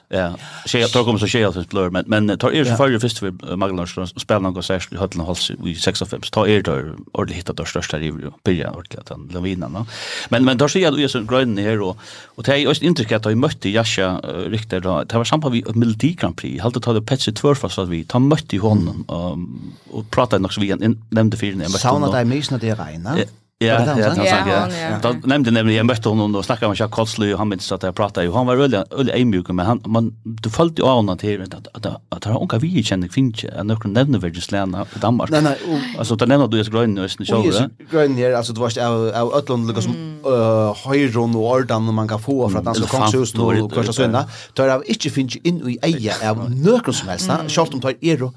[SPEAKER 4] Ja. jeg tar kom så skjer alt Blur, men tar er så fyrir først vi Magdalens spiller noen konsert i Høtlen Hals i 56, tar er tar ordentlig hittet der største her i Byrja, ordentlig, den Lavina, no? Men tar sier at vi er så grønne her, og det er mest intryck att jag mötte Jascha uh, riktigt då. Det var samband vi Melodi Grand Prix. Jag hade tagit Petsi Tvörfast att vi ta mötte honom um, och pratade också vi en nämnde för när
[SPEAKER 2] jag mötte honom. Sauna där
[SPEAKER 4] mest
[SPEAKER 2] när det regnar.
[SPEAKER 4] Ja,
[SPEAKER 3] ja, han
[SPEAKER 4] sa. Då nämnde nämligen jag mötte honom och snackade med Jack Kotsly och han minns att jag pratade ju. Han var väldigt väldigt ämjuk men han man du följde ju av honom till att att att han onka vi känner finch en några nämnde väl just läna i Danmark.
[SPEAKER 2] Nej nej.
[SPEAKER 4] Alltså då nämnde du just grön nu
[SPEAKER 2] sen
[SPEAKER 4] så.
[SPEAKER 2] Ja, grön ner alltså det var ju av Ötland liksom eh höjron och ordan man kan få för att
[SPEAKER 4] han
[SPEAKER 2] så
[SPEAKER 4] stor
[SPEAKER 2] och kanske sönda. Då är det inte finch in i eja av några som helst. Schalt om tar er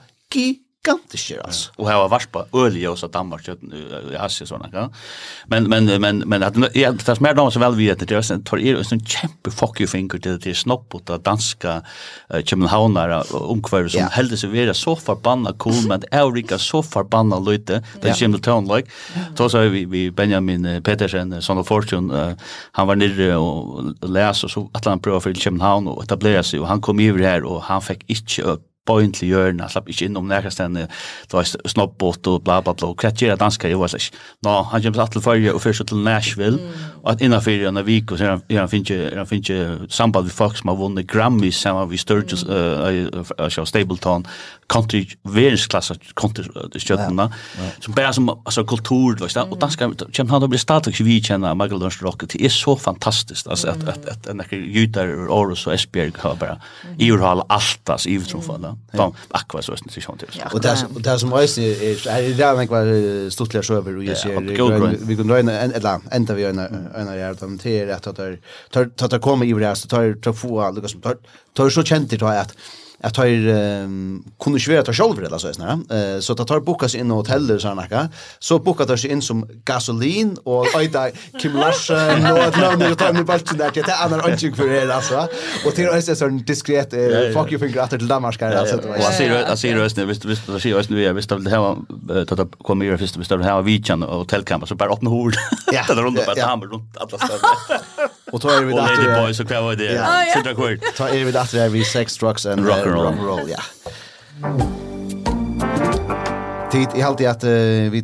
[SPEAKER 2] gigantisk alltså.
[SPEAKER 4] Och här var varspa olja och så Danmark i Asien såna ja. Men men men men att det tas mer damer så väl vi att det är en tar er en kämpe fuck you finger till det snopp och det danska Köpenhamnare omkvar som hällde sig vara så förbannat cool men Eurika så förbannat lite det kände tone like. Då så vi vi Benjamin Petersen som av Fortune han var nere och läs och så att han prova för Köpenhamn och etablera sig och han kom över här och han fick inte bøyn til hjørna, slapp ikke inn om nærkastene, det var snobbåt og bla bla bla, og hva gjør danska, jeg var slik, nå, han kommer til Atlefarje og først til Nashville, og at innanfor en vik, og så er han finner han finner samband med folk som har vunnet Grammys, sammen med Sturgis, mm. uh, Stapleton, country verdensklasse country stjärnorna som bara som alltså kultur vet du och danska kan han då bli statisk vi känner Michael Lunds rock det är så fantastiskt alltså att att att en där jutar ur Aarhus och Esbjerg har bara i ur hal allt alltså i utrofalla de akva så är det sånt
[SPEAKER 2] och det och det som är är det där var stortliga så och jag ser vi kan dra en eller ända vi en en av er de till att att tar tar kommer i det så tar tar få alltså tar tar så känt det att att tar um, kunde ju vara själv eller så här så att ta bokas in i hoteller så här så bokar det sig in som gasolin och öda Kim Larsen och att någon tar mig en bulten där till andra antik för det alltså och till oss är sån diskret fuck you finger att till Danmark kan alltså det var
[SPEAKER 4] ser jag ser röst nu visst visst ser röst nu jag visst det här ta ta kommer ju först bestämma här vitchan och hotellkamp så bara öppna hord
[SPEAKER 2] ja.
[SPEAKER 4] Det runt
[SPEAKER 2] bara
[SPEAKER 4] hammer runt alla ställen
[SPEAKER 2] Och då är vi
[SPEAKER 4] där. Lady Boys och kvar det.
[SPEAKER 2] Ja.
[SPEAKER 4] Sitter kvar.
[SPEAKER 2] Ta är vi där där vi sex drugs and
[SPEAKER 4] rock and roll.
[SPEAKER 2] roll Ja. Tid i allt i att vi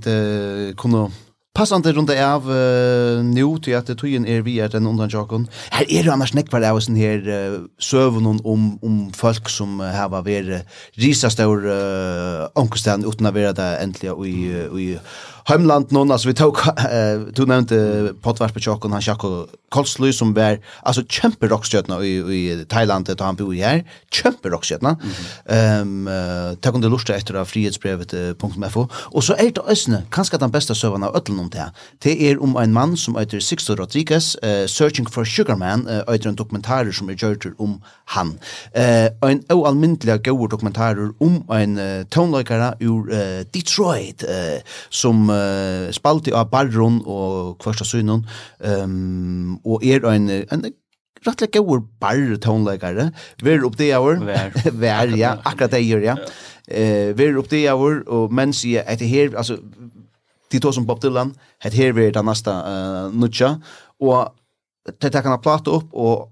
[SPEAKER 2] kunde passande runt av uh, nu till att tøyen er vi är den undan jakon. Her er det annars näck vad det var sån här uh, servern om um, om folk som uh, här var ver risa stor uh, onkelstän utan att vara där äntligen i i Heimland någon alltså vi tog uh, du nämnde Potvars på Chokon han Chako Kolslu som var alltså kämpe rockstjärna i i Thailand där han bor här kämpe rockstjärna. Ehm mm um, tog under lust efter av frihetsbrevet.fo och så är det ösne kanske den bästa sövan av öllon om det. Det är om en man som heter Sixto Rodriguez uh, Searching for Sugar Man uh, en dokumentär som är gjort om han. Eh en oallmyndlig god dokumentär om en uh, tonlökare ur uh, Detroit uh, som uh, spalti av Barron og Kvarsta Synon, um, og er en, en rettelig gauur barr tonleikare, ver opp det
[SPEAKER 4] javur,
[SPEAKER 2] ver, ja, akkurat det gjør, ja, uh, ver opp det javur, og menn sier det her, altså, til to som Bob Dylan, het her ver det nasta uh, nutja, og det tekkan av plata opp, og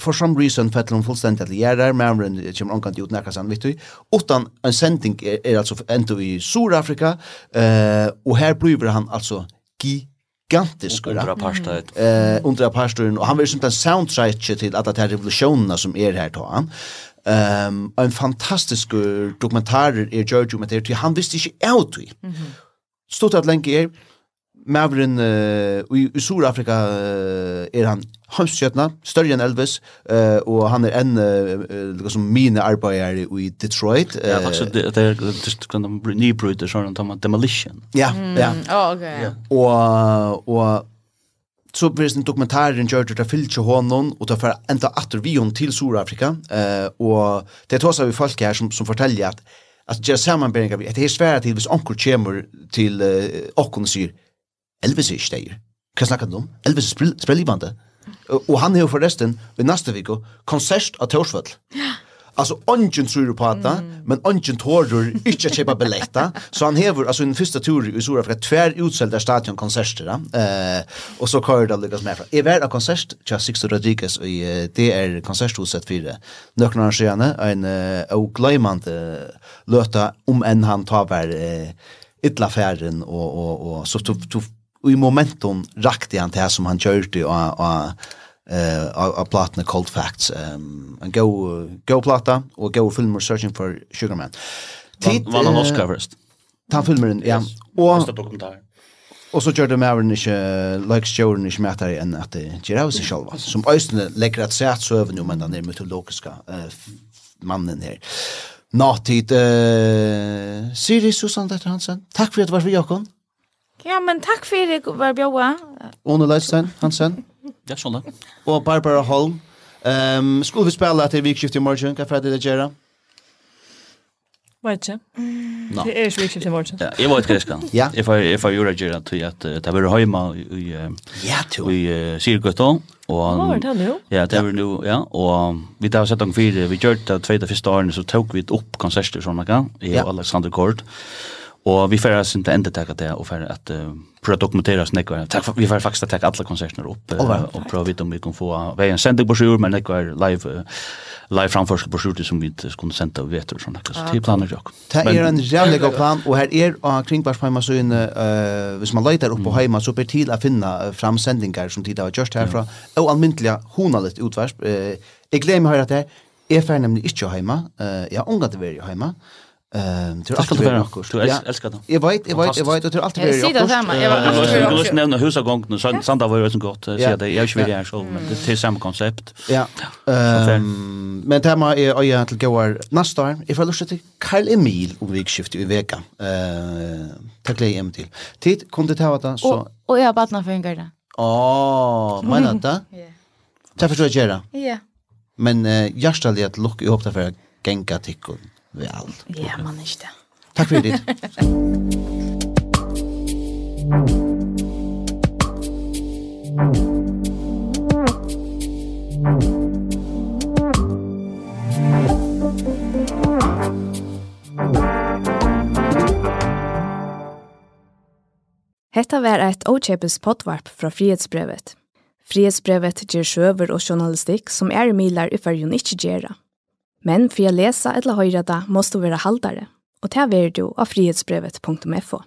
[SPEAKER 2] for some reason fettel hon fullstendig til gjerrar, mæmren kommer omkant ut nærkastan, vittu, utan en sending er, er altså enda i Sur-Afrika, uh, og her blir han altså gigantisk.
[SPEAKER 4] Under apartheid.
[SPEAKER 2] Uh, under apartheid, och han vil simpelthen soundtrack till alla de her revolutionerna som er här då. han. Um, en fantastisk dokumentär er Giorgio Mater, han visste inte out. det. Mm. Stort at er, Maveren uh, i, i Sur-Afrika uh, er han hamskjøtna, større enn Elvis, uh, og han er en uh, som mine arbeidere i Detroit.
[SPEAKER 4] Uh,
[SPEAKER 2] ja,
[SPEAKER 4] faktisk, det, det er en nybrydder, sånn at man demolition.
[SPEAKER 2] Ja, ja.
[SPEAKER 3] Oh, okej. ja.
[SPEAKER 2] Og, og så blir det en dokumentaren gjør det fyllt honom og det får enda atter vi hon til Sur-Afrika uh, og det er også vi folk her som, som forteller at at det samanberingar vi, at det er svært til hvis onkel kommer til uh, okkon og sier Elvis er ikke der. Hva snakker du om? Elvis er sprellivande. Og han har forresten, i neste vik, konsert av Torsvall. Ja. Alltså ungen tror på att mm. men ungen tårar inte köpa biljetter så han hever alltså en första tur i Sora för tvär utsålda stadion konserter eh och så kör det lyckas med. Är värd av konsert till Sixto Rodriguez i eh, det är konserthuset för det. Några år sedan en eh, Oakland eh, löta om en han tar väl eh, illa färden och och och så tog och i momentum rakte han det som han körde och och eh av platna cold facts um en go go plata och go filmer searching for sugarman. Tid
[SPEAKER 4] vann han Oscar först.
[SPEAKER 2] Ta filmen ja. Och
[SPEAKER 4] dokumentär.
[SPEAKER 2] Och så körde med även inte like showern inte mer än att det gör hus själva som ösnen lägger att sätt så över nu men den är mytologiska eh mannen här. Nattid eh Siri Susanne Dette Hansen. Tack för att du var med Jakob.
[SPEAKER 3] Ja, men takk for det, var bjøa.
[SPEAKER 2] Ono Leitstein, Hansen.
[SPEAKER 4] Ja, sånn da.
[SPEAKER 2] Og Barbara Holm. Um, skulle vi spille etter vikskift i morgen? Hva er det det gjør?
[SPEAKER 5] Vet ikke.
[SPEAKER 2] No.
[SPEAKER 5] Det er ikke vikskift i morgen.
[SPEAKER 4] Ja, jeg vet hva jeg skal.
[SPEAKER 2] ja.
[SPEAKER 4] Jeg får, jeg får gjøre det gjør til at det var hjemme i,
[SPEAKER 2] ja,
[SPEAKER 4] i uh, Sirgøtta. Og,
[SPEAKER 5] Hva var det nå?
[SPEAKER 4] Ja, det var nå, ja. Og vi har sett noen fire. Vi gjør det de første årene, så tok vi opp konserter sånn, ikke? Jeg og Alexander Kort. Ja Og vi får sin ikke enda takk det, og for at uh, prøve å dokumentere oss nekvar. Vi får faktisk takk alle konsertene opp, uh,
[SPEAKER 2] right.
[SPEAKER 4] og prøve å vite om vi kan få veien på sjur, men nekvar live, uh, live framførsel på sjur som vi ikke skulle sende og vet og sånn. Så det er planer jo.
[SPEAKER 2] Det er en rævlig god plan, og her er av kringbarspeima så inn, uh, hvis man leiter opp på heima, så blir til å finne framsendingar som tid har gjort herfra, og almyndelige honalitt utvarsp. Uh, jeg gleder meg å høre at det, jeg er ferdig nemlig ikke heima, uh, jeg har unga til å være heima, uh, Ehm tror att
[SPEAKER 4] det är
[SPEAKER 2] något.
[SPEAKER 4] Du älskar det.
[SPEAKER 2] Jag vet, jag vet, jag vet att du alltid
[SPEAKER 3] blir.
[SPEAKER 2] Jag
[SPEAKER 3] ser det samma. Jag var
[SPEAKER 4] du skulle nämna husagången så sanda var ju så
[SPEAKER 2] gott.
[SPEAKER 4] Så det jag
[SPEAKER 2] vill
[SPEAKER 4] göra så men det är samma koncept.
[SPEAKER 2] Ja. Ehm men det här är jag till går nästa år. Jag får lust till Karl Emil och vikskift i veckan. Eh tack dig hem till. Tid kunde ta vara så.
[SPEAKER 3] Och jag badna för en gång.
[SPEAKER 2] Åh, men det?
[SPEAKER 3] Ja.
[SPEAKER 2] Det förstår jag.
[SPEAKER 3] Ja.
[SPEAKER 2] Men jag ställer att lucka ihop det för gänga tickon vel.
[SPEAKER 3] Ja, man er ikke det.
[SPEAKER 2] Takk for det.
[SPEAKER 1] Hetta var eit Ochepes potvarp fra Frihetsbrevet. Frihetsbrevet ger sjøver og journalistikk som er milar i fyrjun ikkje gjerra. Men for å läsa eller höra det måste du vara haltare. Och det är du av frihetsbrevet.fo.